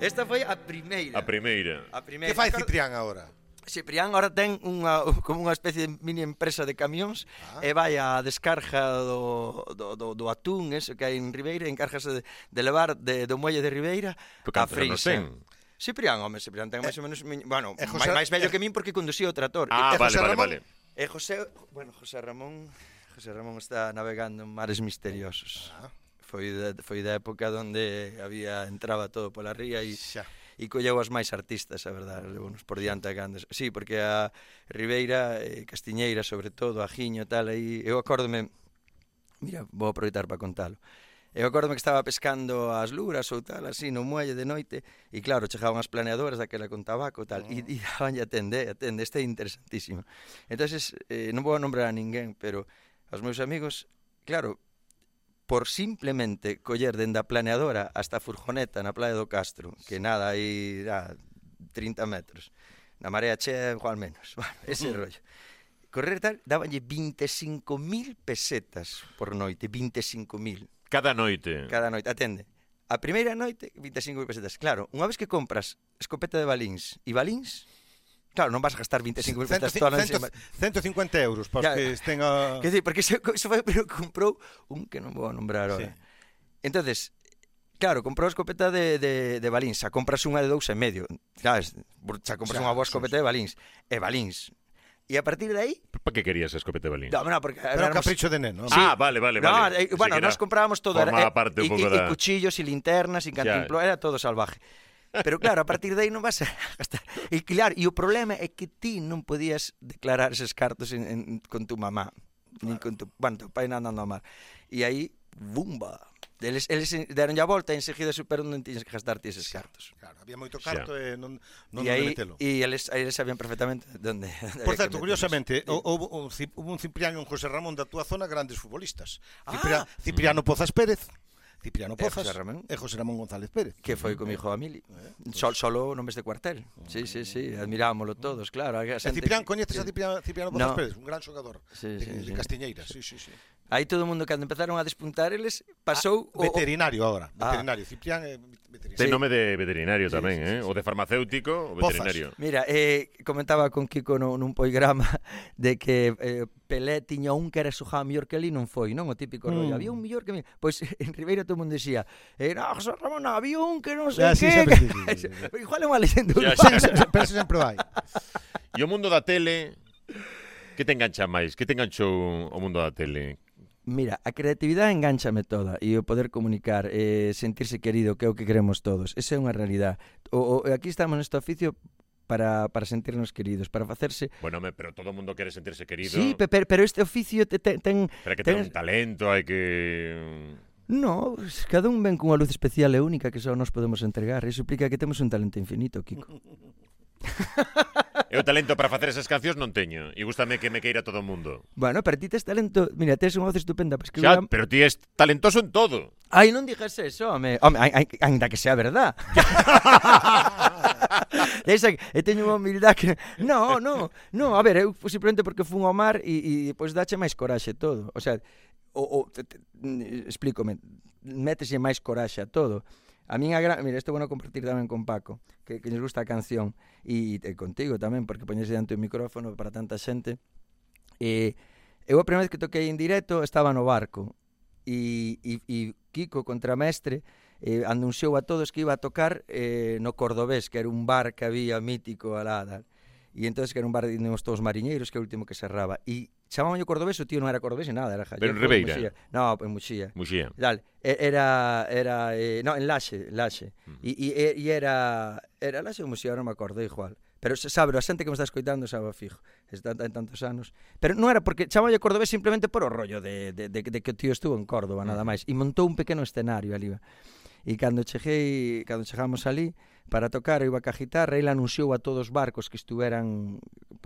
Esta foi a primeira. A primeira. A primeira. Que fai Ciprián agora? Ciprián agora ten unha, como unha especie de mini empresa de camións ah. e vai á descarga do, do, do, do atún eso que hai en Ribeira, encárgase de, de levar de, do muelle de Ribeira a Freisa. Ciprián, home, Ciprián ten máis ou menos... Eh, bueno, eh, José, máis vello eh, que min porque conducía o trator. Ah, e, vale, vale, vale. E José, bueno, José Ramón, José Ramón está navegando en mares misteriosos. Ah. Foi de, foi da época onde había entraba todo pola ría e xa e colleu as máis artistas, a verdade, levonos por diante a grandes. Sí, porque a Ribeira, eh, Castiñeira, sobre todo, a Giño, tal, aí, eu acórdome, mira, vou aproveitar para contalo. Eu acordo que estaba pescando as luras ou tal, así, no muelle de noite, e claro, chegaban as planeadoras daquela con tabaco tal, e, mm. e daban atende, atende, este é interesantísimo. entonces eh, non vou a nombrar a ninguén, pero aos meus amigos, claro, por simplemente coller dende a planeadora hasta a furgoneta na playa do Castro, que nada, aí a 30 metros, na marea chea igual menos, bueno, ese mm. rollo correr tal, dabanlle 25.000 pesetas por noite, 25.000. Cada noite. Cada noite, atende. A primeira noite, 25 pesetas. Claro, unha vez que compras escopeta de balíns e balíns, Claro, non vas a gastar 25 pesetas toda a noite. 150 euros para que estén a... Que decir, porque iso, se foi, pero comprou un que non vou a nombrar ahora. Sí. Entonces, claro, comprou escopeta de, de, de balíns, a compras unha de dous e medio, sabes? Xa compras xa, unha boa escopeta de balíns, e balíns, E a partir de aí... Para que querías a escopeta de Balín? No, no, porque Era éramos... un capricho de neno. Sí. Ah, vale, vale, no, vale. eh, bueno, nos comprábamos todo. Era, eh, parte un y, y- da- y cuchillos, y linternas, y cantimplo, era todo salvaje. Pero claro, a partir de aí non vas a gastar. E claro, e o problema é que ti non podías declarar eses cartos en, en, con tu mamá. Nin con tu, bueno, teu pai andando a mar. E aí, bumba, eles, eles deron a volta e enseguida superon non tiñes que gastar ti eses xa, cartos. Claro, había moito carto xa. e non, non e aí, metelo. E eles, eles sabían perfectamente onde... Por certo, curiosamente, houve un, un Cipriano e un José Ramón da túa zona grandes futbolistas. Ah, Cipria, Cipriano mm. Pozas Pérez, Cipriano Pozas e José Ramón, e José Ramón González Pérez. Que foi con mi hijo Amili. Eh, pues... Sol, solo no mes de cuartel. Sí, sí, sí, admirámoslo todos, claro. A xente... Cipriano, coñeces a Cipriano, Cipriano Pozas no. Pérez, un gran xogador sí, sí, de, sí. de Castiñeiras. Sí, sí, sí. Aí todo o mundo cando empezaron a despuntar eles pasou ah, o veterinario agora, ah. veterinario, ah. Ciprián é veterinario. Ten nome de veterinario sí, tamén, sí, eh? sí, eh? Sí. O de farmacéutico, o veterinario. Pozas. Mira, eh comentaba con Kiko no, nun poigrama de que eh, Pelé tiña un que era xogaba mellor que ali non foi, non? O típico mm. rollo, había un mellor que pois pues, en Ribeira todo mundo dixía, eh, no, José Ramón, había un que non sei que. Ah, sí, que... Sí, sí, sí. Igual é unha leyenda pero sempre vai. E o mundo da tele, que te engancha máis? Que te enganchou o mundo da tele? Mira, a creatividade enganchame toda e o poder comunicar, eh, sentirse querido, que é o que queremos todos. Esa é unha realidad. O, o, aquí estamos neste oficio para, para sentirnos queridos, para facerse... Bueno, me, pero todo o mundo quere sentirse querido. Sí, pero, pero este oficio te, te, ten... Pero que ten, ten un talento, hai que... No, cada un ven cunha luz especial e única que só nos podemos entregar. Iso implica que temos un talento infinito, Kiko. Eu talento para facer esas cancións non teño E gustame que me queira todo o mundo. Bueno, pero ti tes talento Mira, tes unha voz estupenda para escribir... Xa, pero ti es talentoso en todo. Ai, non dixes eso, home, home Ainda que sea verdad. Esa, e teño unha humildade que... No, no, no, a ver, eu simplemente porque fun ao mar E, e pois dache máis coraxe todo. O sea, o, o, te, te, explícome Métese máis coraxe a todo. A min a gran... Mira, isto é bueno compartir tamén con Paco, que, que nos gusta a canción, e, e contigo tamén, porque poñese diante o micrófono para tanta xente. E, eu a primeira vez que toquei en directo estaba no barco, e, e, e Kiko, contramestre, eh, anunciou a todos que iba a tocar eh, no Cordobés, que era un bar que había mítico alá. Dal. E entonces que era un bar de nos todos mariñeiros que é o último que cerraba. E chamaban o cordobés, o tío non era cordobés e nada, era Pero en Ribeira. Muxía. No, en Muxía. Muxía. Dale. Era, era, eh, no, en Laxe, Laxe. E uh -huh. era, era Laxe ou Muxía, non me acordo igual. Pero sabe, a xente que me está escoitando sabe fijo, está en tantos anos. Pero non era porque chamaba cordobés simplemente por o rollo de, de, de, de que o tío estuvo en Córdoba, nada máis. E montou un pequeno escenario ali. E cando cheguei, cando chegamos ali, Para tocar eu iba ca guitarra, ele anunciou a todos os barcos que estiveran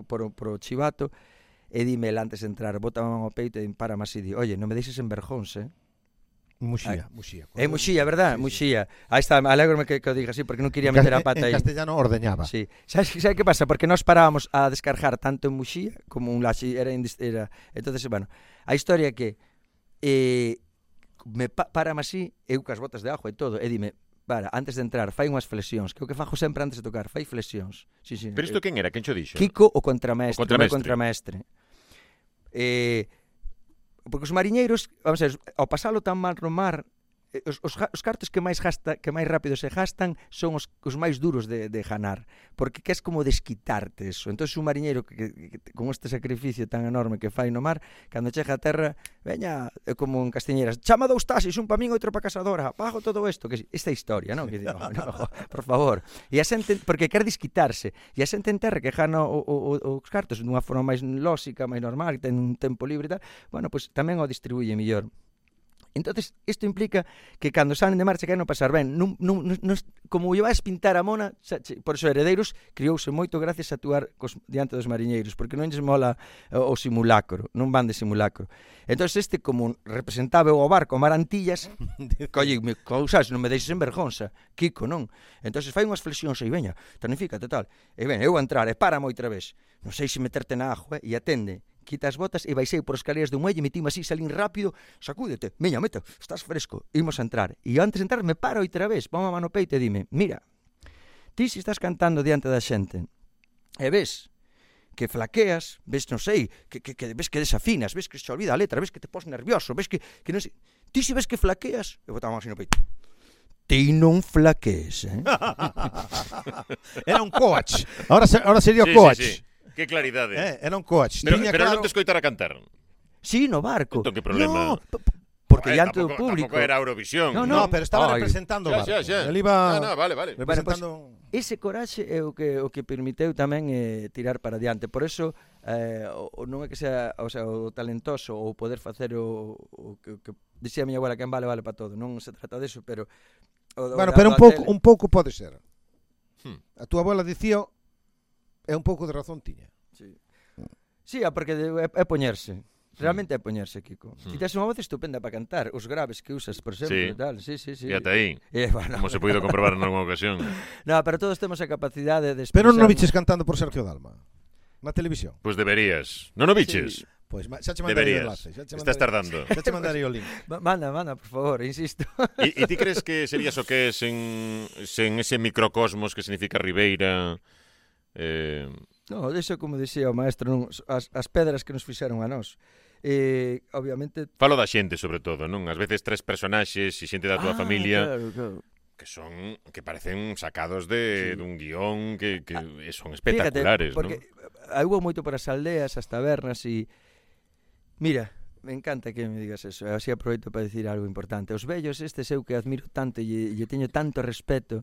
por, por o chivato, e dime antes de entrar, bota a man ao peito e para máis e di, oye, non me deixes en verjóns, eh? Muxía, Muxía. É eh, Muxía, verdad? Sí, Muxía. Sí. Aí está, alégrome que, que o diga así, porque non quería meter a pata aí. En castellano ordeñaba. Sí. Sabes, sabe que pasa? Porque nós parábamos a descargar tanto en Muxía como un laxi, era, era... entonces bueno, a historia que eh, me pa, para así, eu cas botas de ajo e todo, e dime, para, antes de entrar, fai unhas flexións, que é o que fajo sempre antes de tocar, fai flexións. Sí, sí, Pero isto eh, quen era? Quen xo dixo? Kiko, o contramestre. O contramestre. O contramestre. Eh, porque os mariñeiros, vamos a ver, ao pasalo tan mal no mar, Eh, os, os, os cartos que máis gasta, que máis rápido se gastan son os, os máis duros de, de ganar, porque que es como desquitarte eso. Entón, un mariñeiro que, que, que, con este sacrificio tan enorme que fai no mar, cando chega a terra, veña, é como en Castiñeras, chama dous taxis, un pa min outro pa casadora, pago todo isto, que esta historia, non? Que digo, no, por favor. E a xente, porque quer desquitarse, e a xente en terra que gana o, o, o, os cartos dunha forma máis lóxica, máis normal, que ten un tempo libre e tal, bueno, pois pues, tamén o distribuye mellor. Entonces, isto implica que cando salen de marcha queren pasar ben. Non, non, non, como lle vais pintar a mona, xa, xa, por iso Heredeiros criouse moito gracias a actuar cos, diante dos mariñeiros, porque non lles mola o, o simulacro, non van de simulacro. Entón, este como representaba o barco Marantillas, colle, me causas, non me deixes en vergonza, Kiko, non? Entón, fai unhas flexións e veña, tanifícate tal, e ben, eu a entrar, e para outra vez, non sei se meterte na ajo, eh? e atende, quita as botas e baixei por escaleras do muelle, metime así, salín rápido, sacúdete, meña, meta, estás fresco, imos a entrar. E antes de entrar me paro outra vez, pon a mano peito e dime, mira, ti si estás cantando diante da xente, e ves que flaqueas, ves, non sei, que, que, que ves que desafinas, ves que se olvida a letra, ves que te pos nervioso, ves que, que non sei, ti si ves que flaqueas, e botaba así no peito, ti non flaquees, eh? Era un coach. Ahora, ahora sería sí, coach. Sí, sí. Que claridade. Eh, era un coach. Pero, Tiña pero claro... non te escoitara cantar. Sí, no barco. Entón, que problema? No, porque eh, diante do público. Tampouco era Eurovisión. No, no, no pero estaba Ay. representando o barco. Xa, xa. Ele iba no, no, vale, vale. representando... Bueno, pues, ese coraxe é o que o que permiteu tamén eh, tirar para diante. Por eso eh, o, non é que sea, o sea, o talentoso ou poder facer o, o que, o que dixía a miña abuela que en vale vale para todo, non se trata deso, pero o, bueno, pero un pouco un pouco pode ser. Hmm. A túa abuela dicía é un pouco de razón tiña. Sí. Sí, porque é, é poñerse. Realmente é poñerse, Kiko. Mm. Ti tes unha voz estupenda para cantar, os graves que usas, por exemplo, sí. tal. Sí, sí, sí. E ata aí. E, bueno. Como se puido comprobar en algunha ocasión. no, pero todos temos a capacidade de expresar... Pero non o viches cantando por Sergio Dalma na televisión. Pois pues deberías. Non o viches. Sí. Pois, pues, xa che mandarei o enlace. Xa che Estás tardando. Xa che mandarei o link. Manda, manda, por favor, insisto. E ti crees que serías o que é sen, sen ese microcosmos que significa Ribeira Eh... No, iso como dixía o maestro, non, as, as pedras que nos fixeron a nós. Eh, obviamente... Falo da xente, sobre todo, non? Ás veces tres personaxes e xente da tua ah, familia... Claro, claro que son que parecen sacados de sí. dun guión que, que ah, son espectaculares, Fíjate, porque ¿no? houbo moito para as aldeas, as tabernas e mira, me encanta que me digas eso, así aproveito para decir algo importante. Os vellos este seu que admiro tanto e lle teño tanto respeto,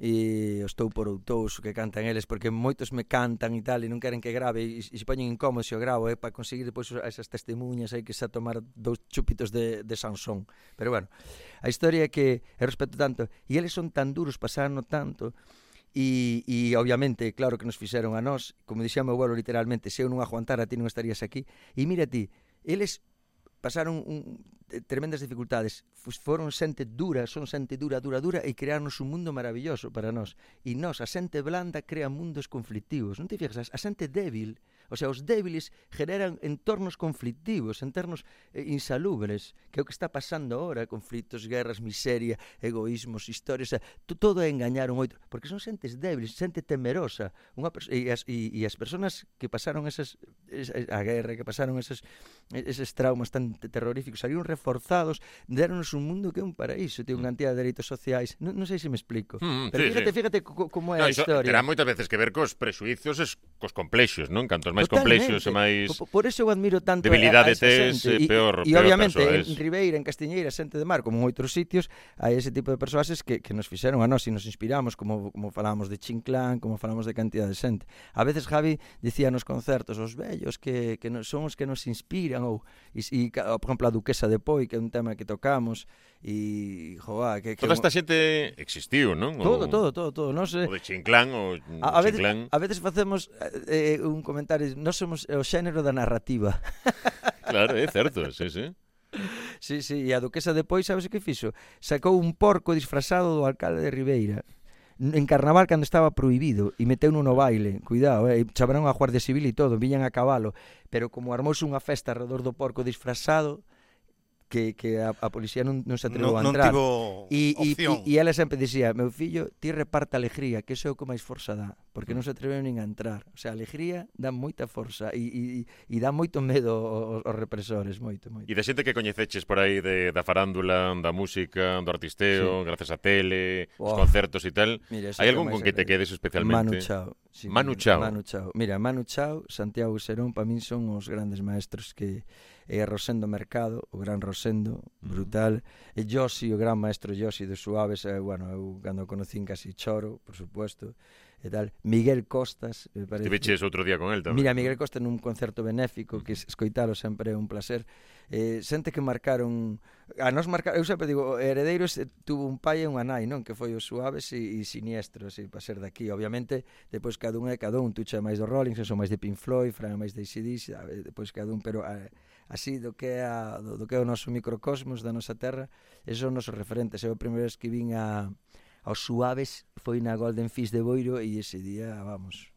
e os estou por outous que cantan eles porque moitos me cantan e tal e non queren que grave e, e se poñen incómodo se o gravo é eh, para conseguir depois esas testemunhas hai que xa tomar dous chupitos de, de Sansón. Pero bueno, a historia é que eu respeto tanto e eles son tan duros pasando tanto e, e obviamente claro que nos fixeron a nós como dixía meu abuelo literalmente se eu non aguantara ti non estarías aquí. E mira ti, eles pasaron un, eh, tremendas dificultades, foron xente dura, son xente dura, dura, dura e crearnos un mundo maravilloso para nós. E nós, a xente blanda, crea mundos conflictivos. Non te fijas, a xente débil O sea, os débiles generan entornos conflictivos, entornos eh, insalubres, que é o que está pasando ahora, conflitos, guerras, miseria, egoísmos, historias, o sea, todo é engañar un outro, porque son xentes débiles, xente temerosa, unha e as, e, e as persoas que pasaron esas, esa, a guerra, que pasaron esas, eses traumas tan terroríficos, salieron reforzados, deronos un mundo que é un paraíso, ten mm. unha cantidad de dereitos sociais, non, non sei se me explico, mm, mm, pero sí, fíjate, sí. fíjate como é no, a historia. Terá moitas veces que ver cos prexuizos, cos complexos, non? Cantos máis máis complexos e máis por, por eso eu admiro tanto debilidade a, a tes e, peor e, obviamente persoas. en Ribeira, en Castiñeira, xente de mar como en outros sitios, hai ese tipo de persoaxes que, que nos fixeron a nós e nos inspiramos como, como falamos de Chinclán, como falamos de cantidad de xente. A veces Javi dicía nos concertos os vellos que, que nos, son os que nos inspiran ou e, e, por exemplo a Duquesa de Poi que é un tema que tocamos e joa, que, que toda esta xente existiu, non? Todo, o, todo, todo, todo, non sei. O de Chinclán, o a, a veces, a veces facemos eh, eh un comentario nós somos o xénero da narrativa. Claro, é certo, sí, sí. Sí, sí, e a duquesa depois, sabes o que fixo? Sacou un porco disfrazado do alcalde de Ribeira en carnaval cando estaba prohibido e meteu no baile, cuidado, eh, chamaron a Guardia Civil e todo, viñan a cabalo, pero como armouse unha festa alrededor do porco disfrazado, que, que a, a policía non, non se atreveu a entrar. Non tivo e, opción. E, e, ela sempre dicía, meu fillo, ti reparta alegría, que iso é o que máis forza dá, porque non se atreveu nin a entrar. O sea, a alegría dá moita forza e, e, e dá moito medo aos, aos represores, moito, moito. E da xente que coñeceches por aí de, da farándula, da música, do artisteo, sí. gracias a tele, oh. os concertos e tal, Mira, hai algún con que te quedes especialmente? Manu Chao. Sí, Manu Chao. Manu Chao. Mira, Manu Chao, Santiago Serón, para min son os grandes maestros que e a Rosendo Mercado, o gran Rosendo, brutal, uh -huh. e Josi, o gran maestro Josi de Suaves, e, bueno, eu cando o conocín casi choro, por supuesto, e e tal. Miguel Costas, me parece. Estiveches outro día con el tamén. Mira, Miguel Costa nun concerto benéfico que escoitalo sempre é un placer. Eh, xente que marcaron a nos marcar, eu sempre digo, Heredeiros tuvo un pai e unha nai, non, que foi os suaves e, e siniestros, e para ser daqui, obviamente, depois cada un é cada un, tucha máis do Rolling, son máis de Pink Floyd, Fran máis de ACDC, eh, depois cada un, pero a, así do que é a, do, do que é o noso microcosmos da nosa terra, esos son nosos referentes. Eu a primeira vez que vin a aos suaves foi na Golden Fish de Boiro e ese día, vamos,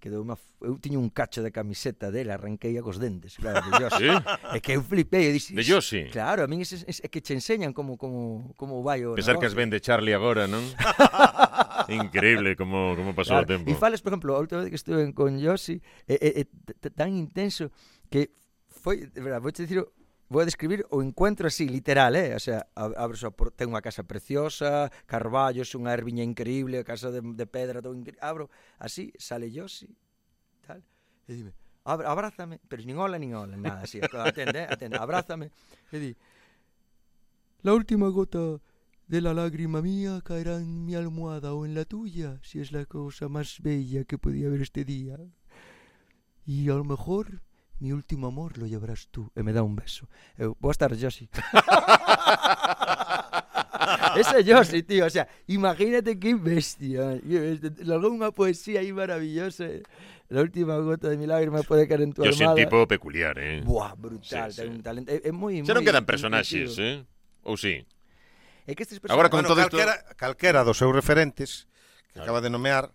quedou unha eu tiño un cacho de camiseta dela, arranquei a cos dentes, claro, de Yossi. ¿Sí? É que eu flipei, eu dixi. De Yossi. Claro, a min es, es, é que che enseñan como como como vai o Pensar que as vende Charlie agora, non? Increíble como como pasou claro. o tempo. E fales, por exemplo, a última vez que estuve con Yossi, é, é, é tan intenso que foi, de verdade, vou te dicir vou a describir o encuentro así, literal, eh? O sea, abro a, ten unha casa preciosa, carballos, unha erviña increíble, a casa de, de pedra, todo increíble. Abro así, sale yo, sí, tal, e dime, abra, abrázame, pero nin hola, nin hola, nada, así, atende, eh? atende, abrázame, e di, la última gota de la lágrima mía caerá en mi almohada o en la tuya, si es la cosa más bella que podía haber este día. Y a lo mejor mi último amor lo llevarás tú. E me dá un beso. Eu, boas tardes, Josi. Ese Josi, tío, o sea, imagínate que bestia. Logo unha poesía aí maravillosa. Eh. La última gota de mi lágrima puede caer en tu armada. almada. Josi un tipo peculiar, eh? Buah, brutal, sí, sí. un talento. É, é moi, moi... Xa non quedan personaxes, eh? Ou sí? É que estes personaxes... Agora, con bueno, todo calquera, esto... calquera dos seus referentes que claro. acaba de nomear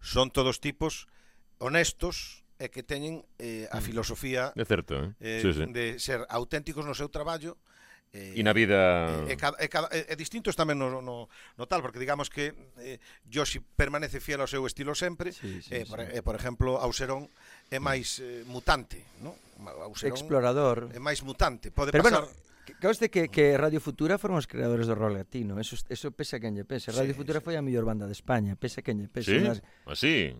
son todos tipos honestos, é que teñen eh, a mm. filosofía é certo, eh? Eh, sí, sí. de ser auténticos no seu traballo Eh, e na vida... É, é, é, é, é distintos tamén no, no, no tal, porque digamos que eh, Yoshi permanece fiel ao seu estilo sempre, sí, sí, eh, sí. Por, eh, por exemplo, Auserón é máis eh, mutante, no? Auserón Explorador. É máis mutante, pode Pero pasar... Bueno, de que, que Radio Futura foron os creadores do rock latino Eso, eso pese a quen lle pese Radio sí, Futura sí. foi a mellor banda de España Pese a quen lle pese Sí, así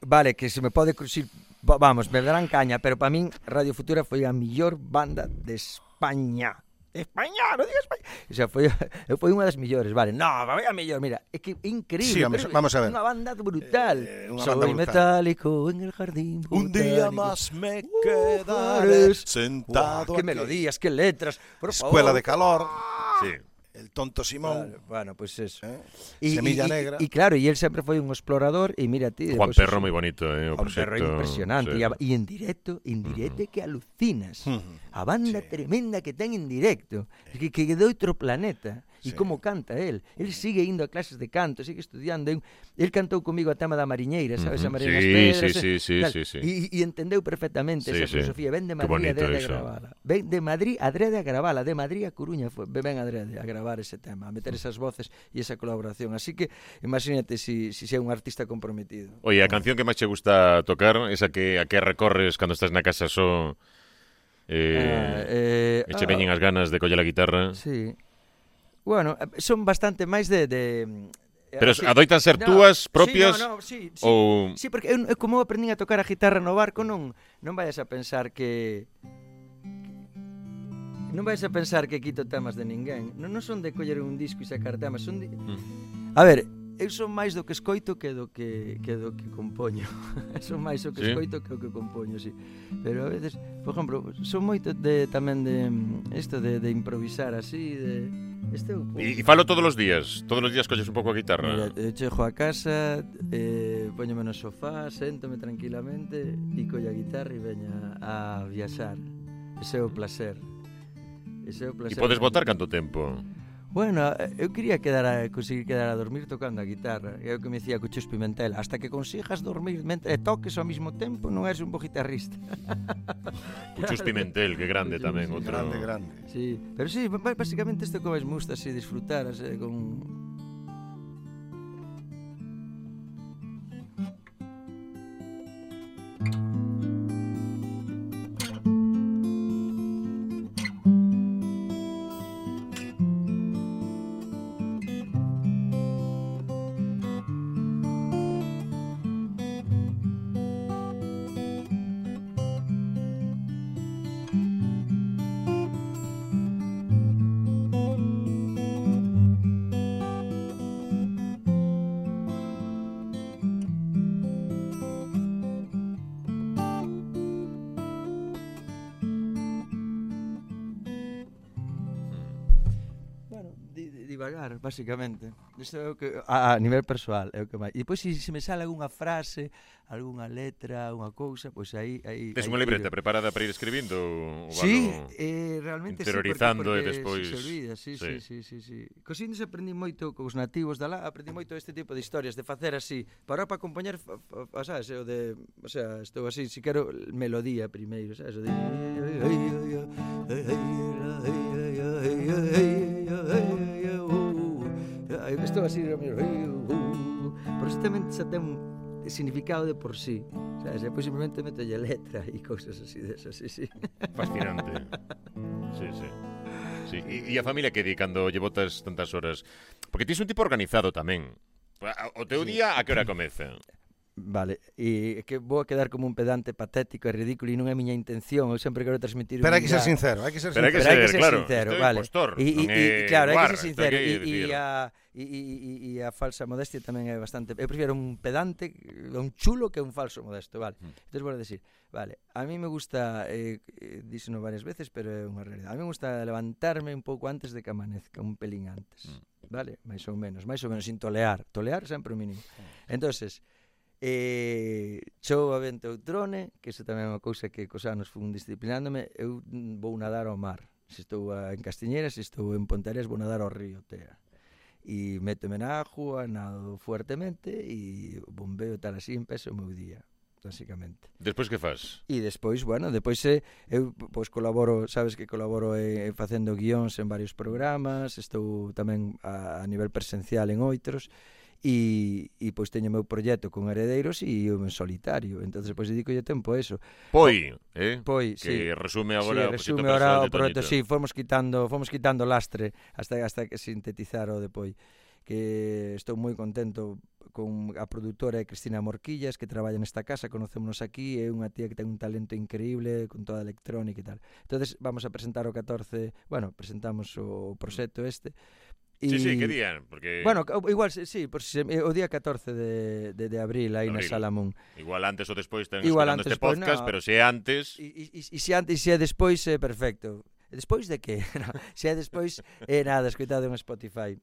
vale, que se me pode cruzir vamos, me darán caña, pero para min Radio Futura foi a mellor banda de España. España, non digas España. O sea, foi, foi unha das millores, vale. No, a a mellor, mira, é que increíble. Sí, vamos, pero, vamos a ver. Unha banda brutal. Eh, eh una Soy banda brutal. metálico en el jardín botánico. Un día más me uh, quedaré sentado Uah, aquí. Que melodías, que letras. Por favor. Escuela de calor. Ah. Sí el tonto Simón. Claro, bueno, pues eso. ¿Eh? Y, Semilla y, Negra. Y, claro, y él sempre foi un explorador e mira ti. Juan Perro moi bonito, eh, o Juan Perro impresionante sí. e en directo, en directo uh -huh. que alucinas. Uh -huh. A banda sí. tremenda que ten en directo, que, que de outro planeta e sí. como canta el. El sigue indo a clases de canto, sigue estudiando. El cantou comigo a tema da mariñeira, sabes, uh -huh. a Mariña sí, Pedras. Sí, eh, sí, tal, sí, sí, sí. E, e entendeu perfectamente sí, esa filosofía. Ven de Madrid a Drede a gravala. Ven de Madrid adrede a gravala. De Madrid a Coruña foi, ven adrede a gravar ese tema, a meter esas voces e esa colaboración. Así que imagínate si, si sea un artista comprometido. Oye, a canción que máis che gusta tocar, esa que a que recorres cando estás na casa só... So... Eh, ah, eh, eh, e che ah, veñen as ganas de coller a guitarra. Sí. Bueno, eh, son bastante máis de, de eh, Pero así, adoitan ser no, túas propias sí, no, no, sí, sí, ou Sí, porque eu, como aprendín a tocar a guitarra no barco, non non vayas a pensar que non vais a pensar que quito temas de ninguén. Non, non son de coller un disco e sacar temas, son de... Mm. A ver, eu son máis do que escoito que do que, que do que compoño. son máis o que sí. escoito que o que compoño, sí. Pero a veces, por exemplo, son moito de tamén de mm, isto de, de improvisar así, de Este é o punto. E, e falo todos os días, todos os días colles un pouco a guitarra. Mira, eu chego a casa, eh, poñome no sofá, séntome tranquilamente e collo a guitarra e veña a viaxar. Ese é o placer. Ese é o placer. E podes botar canto tempo? Bueno, eu quería quedar a, conseguir quedar a dormir tocando a guitarra. É o que me decía Cuchos Pimentel, hasta que consigas dormir mentre toques ao mesmo tempo non eres un bo guitarrista. Cuchos Pimentel, que grande Cuchus, tamén, sí, outro. Grande, grande. Sí, pero sí, basicamente isto que máis me gusta, así, disfrutar así, con basicamente. Isto é o que a, a nivel persoal, é o que máis. E depois se, se me sale algunha frase, algunha letra, unha cousa, pois aí aí Tes unha libreta tiro. preparada para ir escribindo ou Sí, eh realmente interiorizando sí, porque, porque e despois se olvida, sí, sí, sí, sí, sí. sí. Cosindo aprendí moito cos nativos da lá, aprendí moito este tipo de historias de facer así, para para acompañar, sabes, o de, o sea, estou así, se si quero melodía primeiro, sabes, o de estou así, a ser o xa ten significado de por sí sabes? se pois simplemente a letra e cousas así desas sí, sí. fascinante sí, sí Sí. E, e a familia que di cando lle botas tantas horas? Porque ti un tipo organizado tamén. O teu sí. día a que hora comeza? Vale, e que vou a quedar como un pedante patético e ridículo e non é a miña intención, eu sempre quero transmitir Pero hai que ser sincero, hai que ser sincero. Pero hai que ser, que ser claro, sincero, vale. Impostor, e, e, e, claro, hai que ser sincero e, e, a, e, e, a falsa modestia tamén é bastante. Eu prefiro un pedante, un chulo que un falso modesto, vale. Mm. Entonces vou a decir, vale, a mí me gusta eh, díseno varias veces, pero é unha realidade. A mí me gusta levantarme un pouco antes de que amanezca, un pelín antes. Mm. Vale, máis ou menos, máis ou menos sin tolear. Tolear sempre o mínimo. Mm. Entonces, E chova vento outrone, que iso tamén é unha cousa que cos anos fun disciplinándome, eu vou nadar ao mar. Se estou en Castiñeira, se estou en Pontares, vou nadar ao río Tea e méteme na agua, nado fuertemente e bombeo tal así empeza o meu día basicamente. Despois que faz? E despois, bueno, despois eh, eu pois colaboro, sabes que colaboro eh, facendo guións en varios programas, estou tamén a, a nivel presencial en outros, e, e pois teño o meu proxecto con heredeiros e eu en solitario. Entonces pois dedicolle tempo a eso. Poi, eh? Poi, que sí. resume agora sí, resume o o proxecto, sí, fomos quitando, fomos quitando lastre hasta hasta que sintetizar o de Poi que estou moi contento con a produtora Cristina Morquillas que traballa nesta casa, conocémonos aquí, é unha tía que ten un talento increíble con toda a electrónica e tal. Entonces vamos a presentar o 14, bueno, presentamos o proxecto este Y... Sí, sí, que día? porque... Bueno, igual, sí, por si, o día 14 de, de, de abril aí na Salamón. Igual antes ou despois ten igual antes, este podcast, pues, no. pero se é antes... E se antes, se é despois, é perfecto. Despois de que? No, se é despois, é nada, escoitado en Spotify.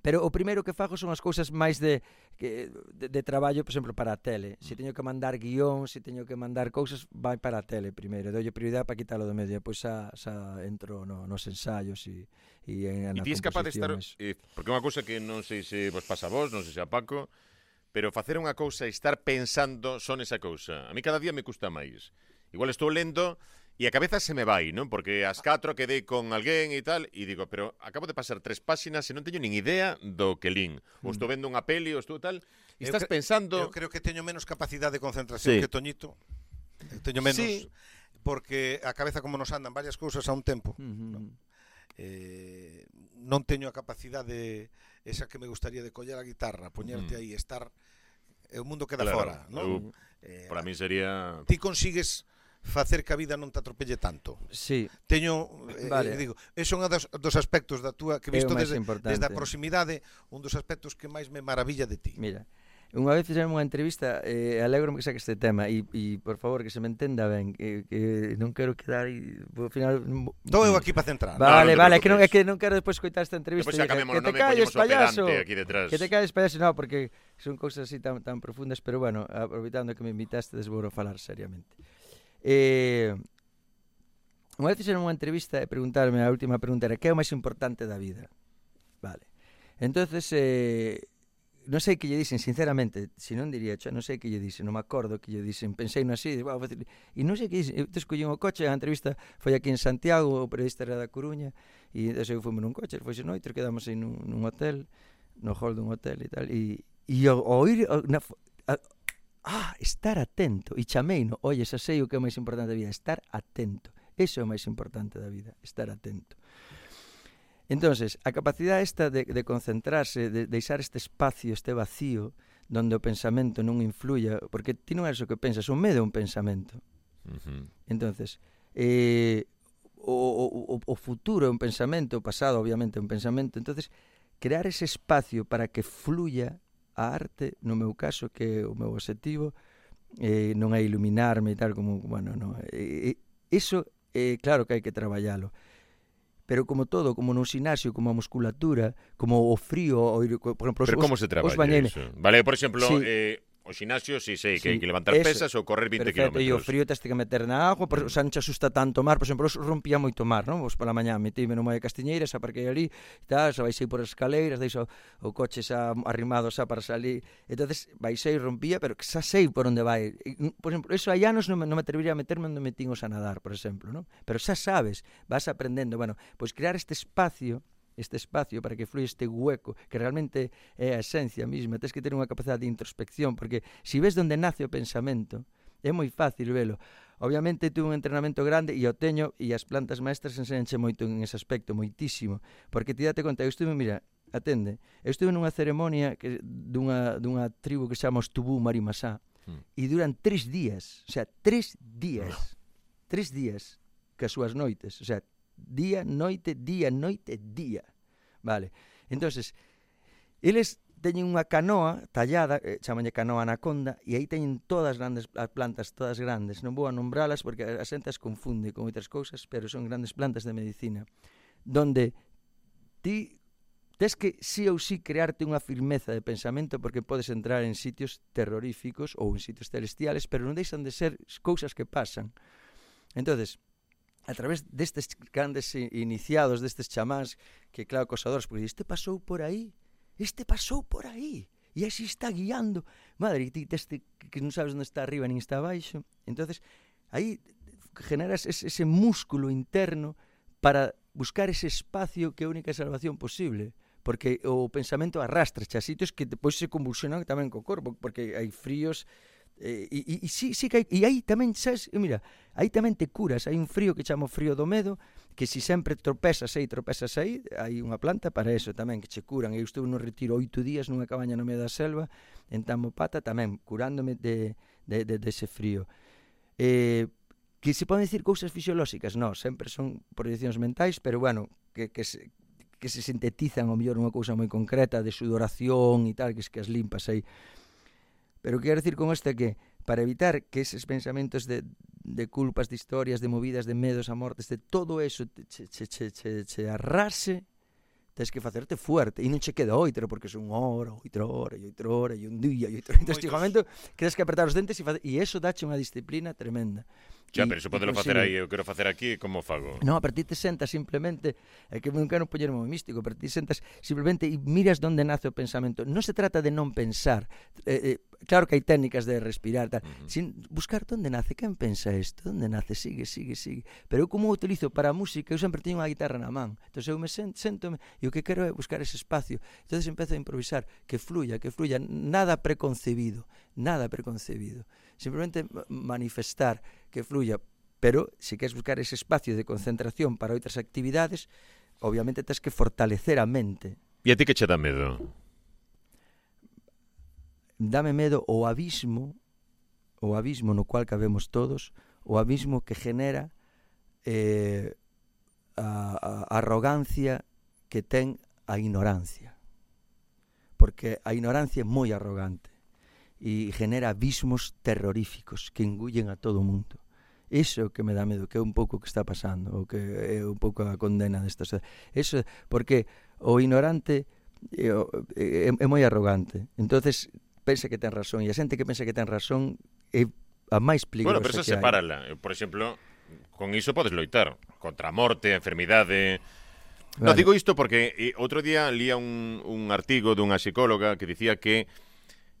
Pero o primeiro que fago son as cousas máis de, de, de traballo, por exemplo, para a tele. Se mm. teño que mandar guión, se teño que mandar cousas, vai para a tele primeiro. Dolle prioridade para quitalo do medio. Pois xa, xa entro no, nos ensaios e, e en, na E ti és capaz de estar... Eh, porque é unha cousa que non sei se vos pasa a vos, non sei se a Paco, pero facer unha cousa e estar pensando son esa cousa. A mí cada día me custa máis. Igual estou lendo E a cabeza se me vai, non? Porque as 4 quedei con alguén e tal, e digo, pero acabo de pasar tres páxinas e non teño nin idea do que lín. Ou estou mm. vendo unha peli, ou estou tal... E estás pensando... Eu creo que teño menos capacidade de concentración sí. que Toñito. Teño menos... Sí. Porque a cabeza como nos andan varias cousas a un tempo. Uh -huh. non? Eh, non teño a capacidade esa que me gustaría de coller a guitarra, poñerte uh -huh. aí, estar... E o mundo queda claro, fora, non? Eu, eh, para mí sería... Ti consigues facer que a vida non te atropelle tanto. Sí. Teño, eh, vale. eh, digo, é unha das, dos aspectos da túa que visto desde, importante. desde a proximidade, un dos aspectos que máis me maravilla de ti. Mira, Unha vez fixemos unha entrevista, eh, alegro que saque este tema e, e por favor que se me entenda ben, que, que non quero quedar e ao final Todo eu aquí para centrar. Vale, no, no vale, que non é que non quero despois coitar esta entrevista. Diga, que, que te calles payaso. Aquí detrás. Que te calles payaso, no, porque son cousas así tan tan profundas, pero bueno, aproveitando que me invitaste, vou falar seriamente. Eh, unha vez fixeron unha entrevista e preguntarme, a última pregunta era, que é o máis importante da vida? Vale. Entonces, eh, non sei que lle dicen, sinceramente, se non diría, xa, non sei que lle dicen, non me acordo que lle dicen, pensei no así, vou facer, e non sei que dicen, entón collín o coche, a entrevista foi aquí en Santiago, o periodista era da Coruña, e entón eu fume nun coche, foi xe noite, quedamos aí nun, nun hotel, no hall dun hotel e tal, e, e ao, oír, na, a, ah, estar atento. E chamei, no, oye, xa sei o que é o máis importante da vida, estar atento. Eso é o máis importante da vida, estar atento. Entonces, a capacidade esta de, de concentrarse, de deixar este espacio, este vacío, donde o pensamento non influya, porque ti non eres o que pensas, o medo é un pensamento. Uh -huh. Entonces, eh, o, o, o futuro é un pensamento, o pasado obviamente é un pensamento, entonces crear ese espacio para que fluya a arte, no meu caso, que é o meu objetivo, eh, non é iluminarme e tal, como, bueno, non, eh, iso, eh, claro que hai que traballalo, pero como todo, como no sinasio, como a musculatura, como o frío, o, por exemplo, os, pero como se traballa os bañeles. Vale, por exemplo, sí. eh, O xinasio, si sei, sí, que hai que levantar eso, pesas ou correr 20 perfecto, km. E o frío tens que meter na agua, por, o sea, non te asusta tanto mar, por exemplo, os rompía moito mar, non? Vos pola mañá metíme no Molle Castiñeiras, parquei ali, tal, xa baixei por as escaleiras, deixo o coche xa arrimado xa para salir. Entonces, baixei, rompía, pero xa sei por onde vai. Por exemplo, eso hai anos non, non me atrevería a meterme onde metín os a nadar, por exemplo, non? Pero xa sabes, vas aprendendo. Bueno, pois crear este espacio este espacio para que flui este hueco, que realmente é a esencia mesma, tens que ter unha capacidade de introspección, porque se si ves onde nace o pensamento, é moi fácil velo. Obviamente tuve un entrenamento grande e o teño e as plantas maestras enseñanche moito en ese aspecto, moitísimo, porque ti date conta, eu estuve, mira, atende, eu estuve nunha ceremonia que, dunha, dunha tribu que chama os Tubú Marimasá, mm. e duran tres días, o sea, tres días, tres días que as súas noites, o sea, día, noite, día, noite, día. Vale. Entonces, eles teñen unha canoa tallada, eh, chamanlle canoa anaconda, e aí teñen todas grandes as plantas, todas grandes. Non vou a nombralas porque a xente as confunde con outras cousas, pero son grandes plantas de medicina. Donde ti tes que sí ou sí crearte unha firmeza de pensamento porque podes entrar en sitios terroríficos ou en sitios celestiales, pero non deixan de ser cousas que pasan. Entonces, a través destes grandes iniciados, destes chamáns que claro cosadores, porque este pasou por aí, este pasou por aí e así está guiando. Madre, ti este que non sabes onde está arriba nin está abaixo. Entonces, aí generas ese, ese músculo interno para buscar ese espacio que é a única salvación posible porque o pensamento arrastra a sitios que depois se convulsionan tamén co corpo, porque hai fríos E, e, e sí, sí que hai, e aí tamén, sabes, eh, mira, aí tamén te curas, hai un frío que chamo frío do medo, que si sempre tropezas aí, tropezas aí, hai unha planta para eso tamén, que che curan. Eu estou no retiro oito días nunha cabaña no medio da selva, en Tamopata tamén, curándome de, de, de, de ese frío. Eh, que se poden dicir cousas fisiolóxicas, non, sempre son proyeccións mentais, pero bueno, que, que se, que se sintetizan ao mellor unha cousa moi concreta de sudoración e tal, que es que as limpas aí. Pero quero decir con este que para evitar que eses pensamentos de, de culpas, de historias, de movidas, de medos a mortes, de todo eso che, che, che, che, che arrase, tens que facerte fuerte e non che queda oitro porque son hora, oitro hora, e oitro hora, e un día, e oitro hora. Entón, momento, crees que apertar os dentes e, e eso dache unha disciplina tremenda. Xa, pero se podelo facer aí, eu quero facer aquí, como fago? Non, pero ti te sentas simplemente, é que non quero poñer moi místico, pero ti sentas simplemente e miras onde nace o pensamento. Non se trata de non pensar. Eh, eh, claro que hai técnicas de respirar, tal, uh -huh. sin buscar onde nace, quen pensa isto, onde nace, sigue, sigue, sigue. Pero eu como o utilizo para a música, eu sempre teño unha guitarra na man. Entón eu me sen, sento e o que quero é buscar ese espacio. Entonces empezo a improvisar, que fluya, que fluya, nada preconcebido nada preconcebido. Simplemente manifestar que fluya, pero se queres buscar ese espacio de concentración para outras actividades, obviamente tens que fortalecer a mente. E a ti que che dá medo? Dame medo o abismo, o abismo no cual cabemos todos, o abismo que genera eh, a, a arrogancia que ten a ignorancia. Porque a ignorancia é moi arrogante e genera abismos terroríficos que engullen a todo o mundo. Iso que me dá medo, que é un pouco o que está pasando, o que é un pouco a condena desta sociedade. Eso, porque o ignorante é, é, é moi arrogante. entonces pensa que ten razón, e a xente que pensa que ten razón é a máis peligrosa bueno, pero eso sepárala. Eh, por exemplo, con iso podes loitar contra a morte, a enfermidade, Vale. No, digo isto porque eh, outro día lía un, un artigo dunha psicóloga que dicía que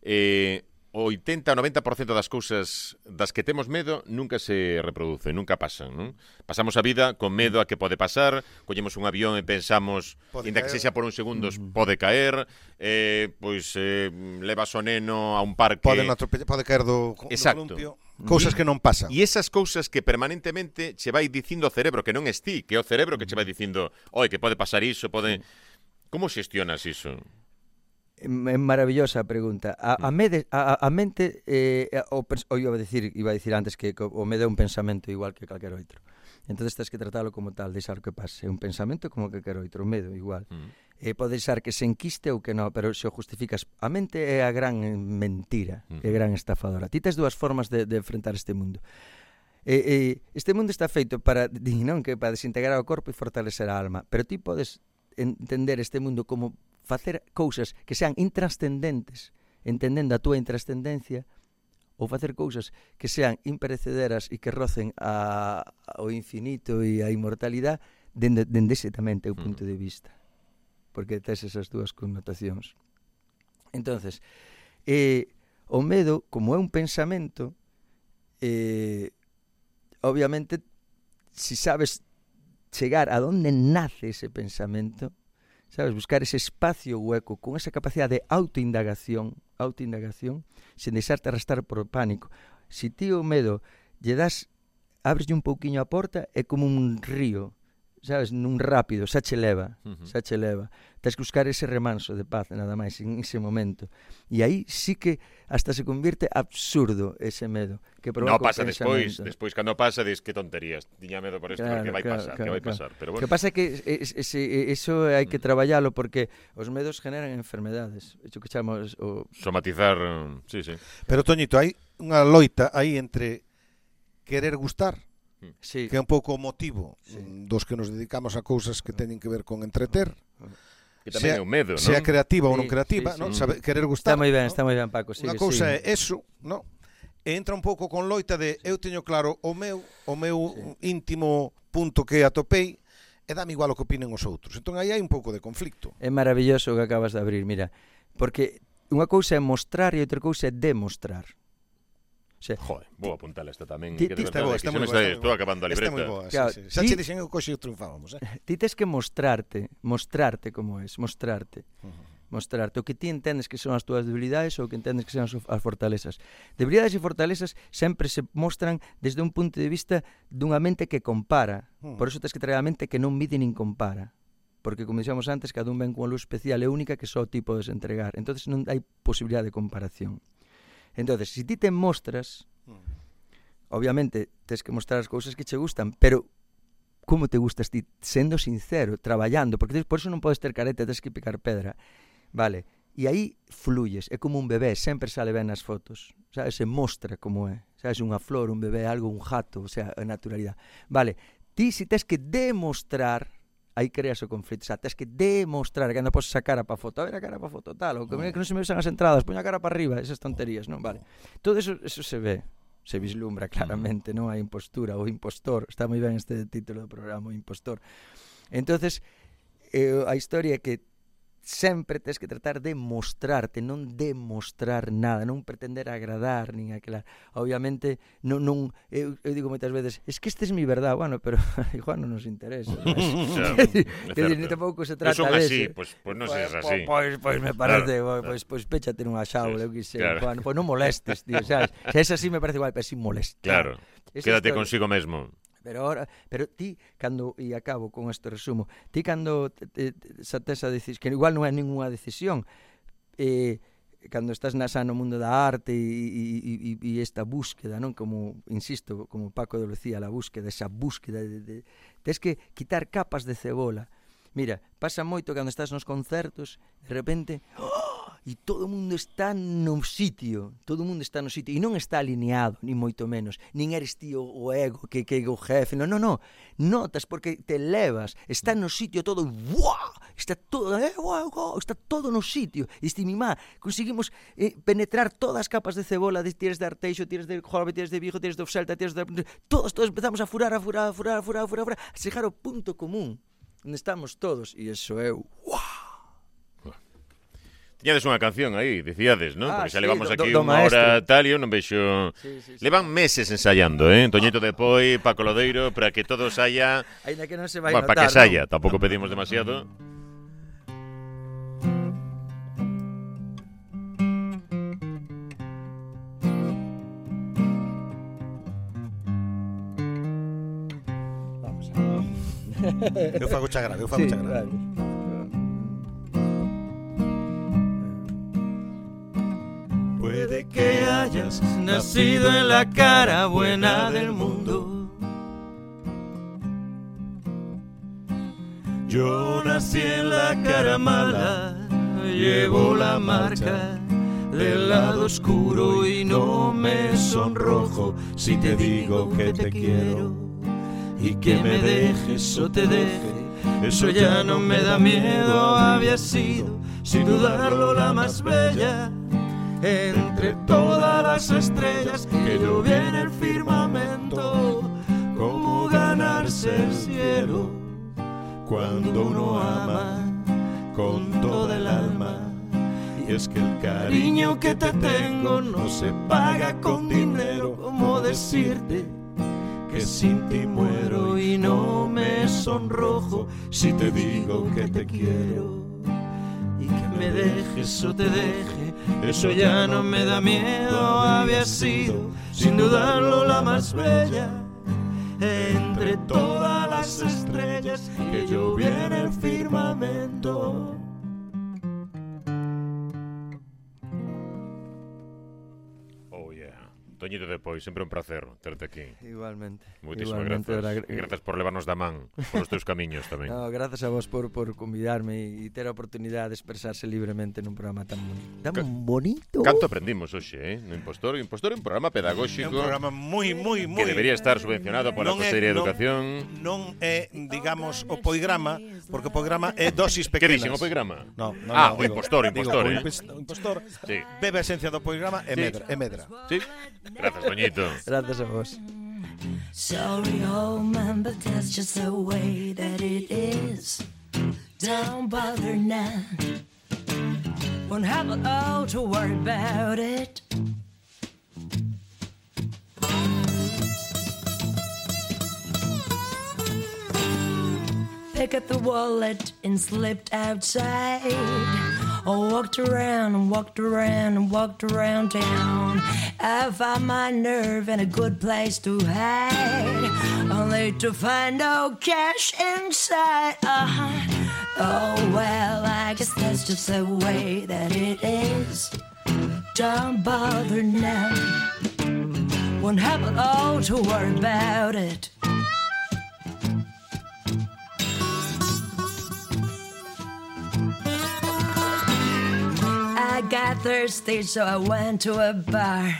eh, 80 ou 90% das cousas das que temos medo nunca se reproducen, nunca pasan, non? Pasamos a vida con medo a que pode pasar, collemos un avión e pensamos, pode inda caer. que sexa por un segundos, mm. pode caer, eh, pois eh, levas o neno a un parque... Pode, pode caer do, Exacto. do columpio. Cousas que non pasan. E esas cousas que permanentemente che vai dicindo o cerebro, que non es ti, que é o cerebro que che vai dicindo, oi, que pode pasar iso, pode... Como xestionas iso? É maravillosa a pregunta. A, a, mede, a, a mente eh, o, o iba a decir, iba a decir antes que o medo é un pensamento igual que calquer outro. Entonces tens que tratalo como tal, deixar que pase. É un pensamento como que calquer outro, o medo igual. Mm. Eh, pode ser que se enquiste ou que non, pero se o justificas. A mente é a gran eh, mentira, mm. é a gran estafadora. Ti tes dúas formas de, de enfrentar este mundo. Eh, eh, este mundo está feito para, non, que para desintegrar o corpo e fortalecer a alma, pero ti podes entender este mundo como facer cousas que sean intrascendentes, entendendo a túa intrascendencia, ou facer cousas que sean imperecederas e que rocen a, ao infinito e a inmortalidade, dende, dende ese tamén teu punto de mm. vista porque tes esas dúas connotacións. Entonces eh, o medo como é un pensamento eh, obviamente si sabes chegar a donde nace ese pensamento sabes, buscar ese espacio hueco con esa capacidade de autoindagación, autoindagación, sen deixarte arrastrar por o pánico. Se si ti o medo lle das, abreslle un pouquiño a porta, é como un río, sabes, nun rápido, xa che leva, uh -huh. xa che leva. Tens que buscar ese remanso de paz, nada máis, en ese momento. E aí sí que hasta se convierte absurdo ese medo. Que provoca no pasa despois, despois cando pasa dis que tonterías, tiña medo por isto, claro, que vai claro, pasar, claro, que vai claro. pasar. Pero bueno. Que pasa que es, es, eso hai que mm. traballalo porque os medos generan enfermedades, isto que chamamos o somatizar, sí, sí. Pero Toñito, hai unha loita aí entre querer gustar sí. que é un pouco o motivo sí. Mm, dos que nos dedicamos a cousas que teñen que ver con entreter. Que tamén sea, é un medo, non? Sea creativa sí, ou non creativa, sí, sí. non? Sabe, querer gustar. Está moi ben, no? está moi ben, Paco. Sigue, Unha cousa sí. é eso, non? E entra un pouco con loita de eu teño claro o meu, o meu sí. íntimo punto que atopei, e dame igual o que opinen os outros. Entón aí hai un pouco de conflicto. É maravilloso o que acabas de abrir, mira, porque unha cousa é mostrar e outra cousa é demostrar. Sí. Joder, vou apuntar esta tamén. Ti, ti está boa, está moi boa. Estou acabando a libreta. Está moi boa, claro, sí, sí. Xa che dixen o coxe triunfábamos, eh? Ti tes que mostrarte, mostrarte como és, mostrarte. Uh -huh. Mostrarte o que ti entendes que son as túas debilidades ou o que entendes que son as, as fortalezas. Debilidades e fortalezas sempre se mostran desde un punto de vista dunha mente que compara. Uh -huh. Por iso tes que traer a mente que non mide nin compara porque como dixemos antes, cada un ven con unha luz especial e única que só o ti podes entregar. Entonces non hai posibilidade de comparación. Entonces, si ti te mostras, mm. obviamente tens que mostrar as cousas que che gustan, pero como te gustas ti, sendo sincero, traballando, porque por eso non podes ter careta, tens que picar pedra. Vale, e aí fluyes, é como un bebé, sempre sale ben nas fotos, sabes, se mostra como é, sabes, unha flor, un bebé, algo, un jato, o sea, a naturalidade. Vale, ti si tens que demostrar aí creas o conflito, xa, o tens que demostrar que non poses sacar a pa foto, a ver a cara pa foto, tal, ou que, que non se me usan as entradas, poña a cara para arriba, esas tonterías, non? Vale. Todo eso, eso se ve, se vislumbra mm. claramente, non? A impostura ou impostor, está moi ben este título do programa, impostor. Entonces, eh, a historia é que sempre tes que tratar de mostrarte, non demostrar nada, non pretender agradar nin aquela. Obviamente non non eu, eu digo moitas veces, es que este es mi verdad, bueno, pero igual non nos interesa. Quer dicir, tampouco se trata de así, pois, pois pues, pues non seas así. Pois pois me parece, claro, pois pois péchate nunha xaula, eu que sei, claro. Juan, pois non molestes, tío, sabes? Se es así me parece igual, pero si molesta. Claro. Quédate consigo mesmo. Pero ahora, pero ti cando e acabo con este resumo, ti cando te, te, satesa decis que igual non é ningunha decisión, eh cando estás na xa no mundo da arte e, e, e esta búsqueda, non? Como, insisto, como Paco de Lucía, la búsqueda, esa búsqueda de, de, tens que quitar capas de cebola. Mira, pasa moito cando estás nos concertos, de repente, ¡oh! e todo o mundo está no sitio, todo o mundo está no sitio, e non está alineado, ni moito menos, nin eres ti o, o ego, que, que o jefe, non, non, non, notas porque te levas, está no sitio todo, ¡buah! está todo, eh, uau, uau, está todo no sitio, e este mimá, conseguimos eh, penetrar todas as capas de cebola, de, tires de arteixo, tires de jorobe, tires de vigo, tires de obselta, tires de... Todos, todos empezamos a furar, a furar, a furar, a furar, a furar, a furar, a chegar ao punto común, onde estamos todos, e iso é, uau, Tiñades unha canción aí, dicíades, non? Ah, Porque xa sí, levamos aquí do, do unha hora tal e eu non vexo... Sí, sí, sí. Levan meses ensaiando, eh? Toñito de Poi, Paco Lodeiro, para que todo saia... Ainda que non se vai bueno, notar, Para que saia, no? tampouco pedimos demasiado. Vamos a... Eu fago xa grave, eu fago xa sí, grave. Vale. Puede que hayas nacido en la cara buena del mundo. Yo nací en la cara mala, llevo la marca del lado oscuro y no me sonrojo si te digo que te quiero y que me dejes o te deje. Eso ya no me da miedo, había sido sin dudarlo la más bella entre todas las estrellas que yo en el firmamento, como ganarse el cielo cuando uno ama con toda el alma. Y es que el cariño que te tengo no se paga con dinero, como decirte que sin ti muero y no me sonrojo si te digo que te quiero me dejes o te deje eso ya no me da miedo, había sido sin dudarlo la más bella entre todas las estrellas que yo en el firmamento. Toñito depois, sempre un placer terte aquí. Igualmente. Moitísimas Igualmente, grazas. Gra... Grazas por levarnos da man por os teus camiños tamén. No, grazas a vos por, por convidarme e ter a oportunidade de expresarse libremente nun programa tan bonito. Tan Ca bonito. Canto aprendimos hoxe, eh? No Impostor. Impostor é un programa pedagóxico. É un programa moi, moi, moi... Que debería estar subvencionado pola Consellería de Educación. Non é, digamos, o poigrama, porque o poigrama é dosis pequenas. Que dixen o poigrama? No, no, ah, no, o impostor, digo, impostor, digo, eh? O impostor sí. bebe a esencia do poigrama e sí. medra. E medra. Sí. Gracias, Toñito. Gracias a vos. Sorry, old man, but that's just the way that it is. Don't bother now. Won't have a oh to worry about it. Pick up the wallet and slipped outside. I walked around and walked around and walked around town. I found my nerve and a good place to hide, only to find no cash inside. Uh-huh. Oh well, I guess that's just the way that it is. Don't bother now. Won't have it all to worry about it. I got thirsty, so I went to a bar.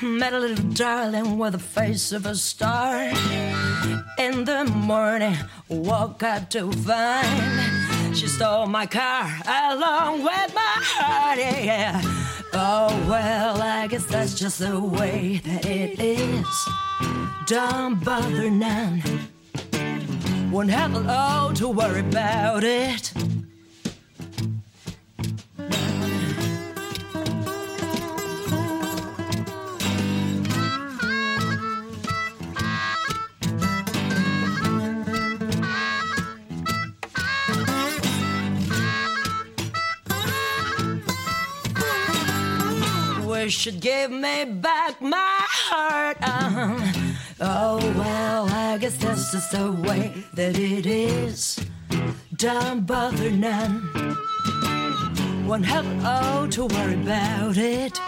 Met a little darling with the face of a star. In the morning, woke up to find she stole my car along with my heart. Yeah. Oh, well, I guess that's just the way that it is. Don't bother none. Won't have a lot to worry about it. Should give me back my heart. Uh, oh, well, I guess that's just the way that it is. Don't bother none. One hell oh to worry about it.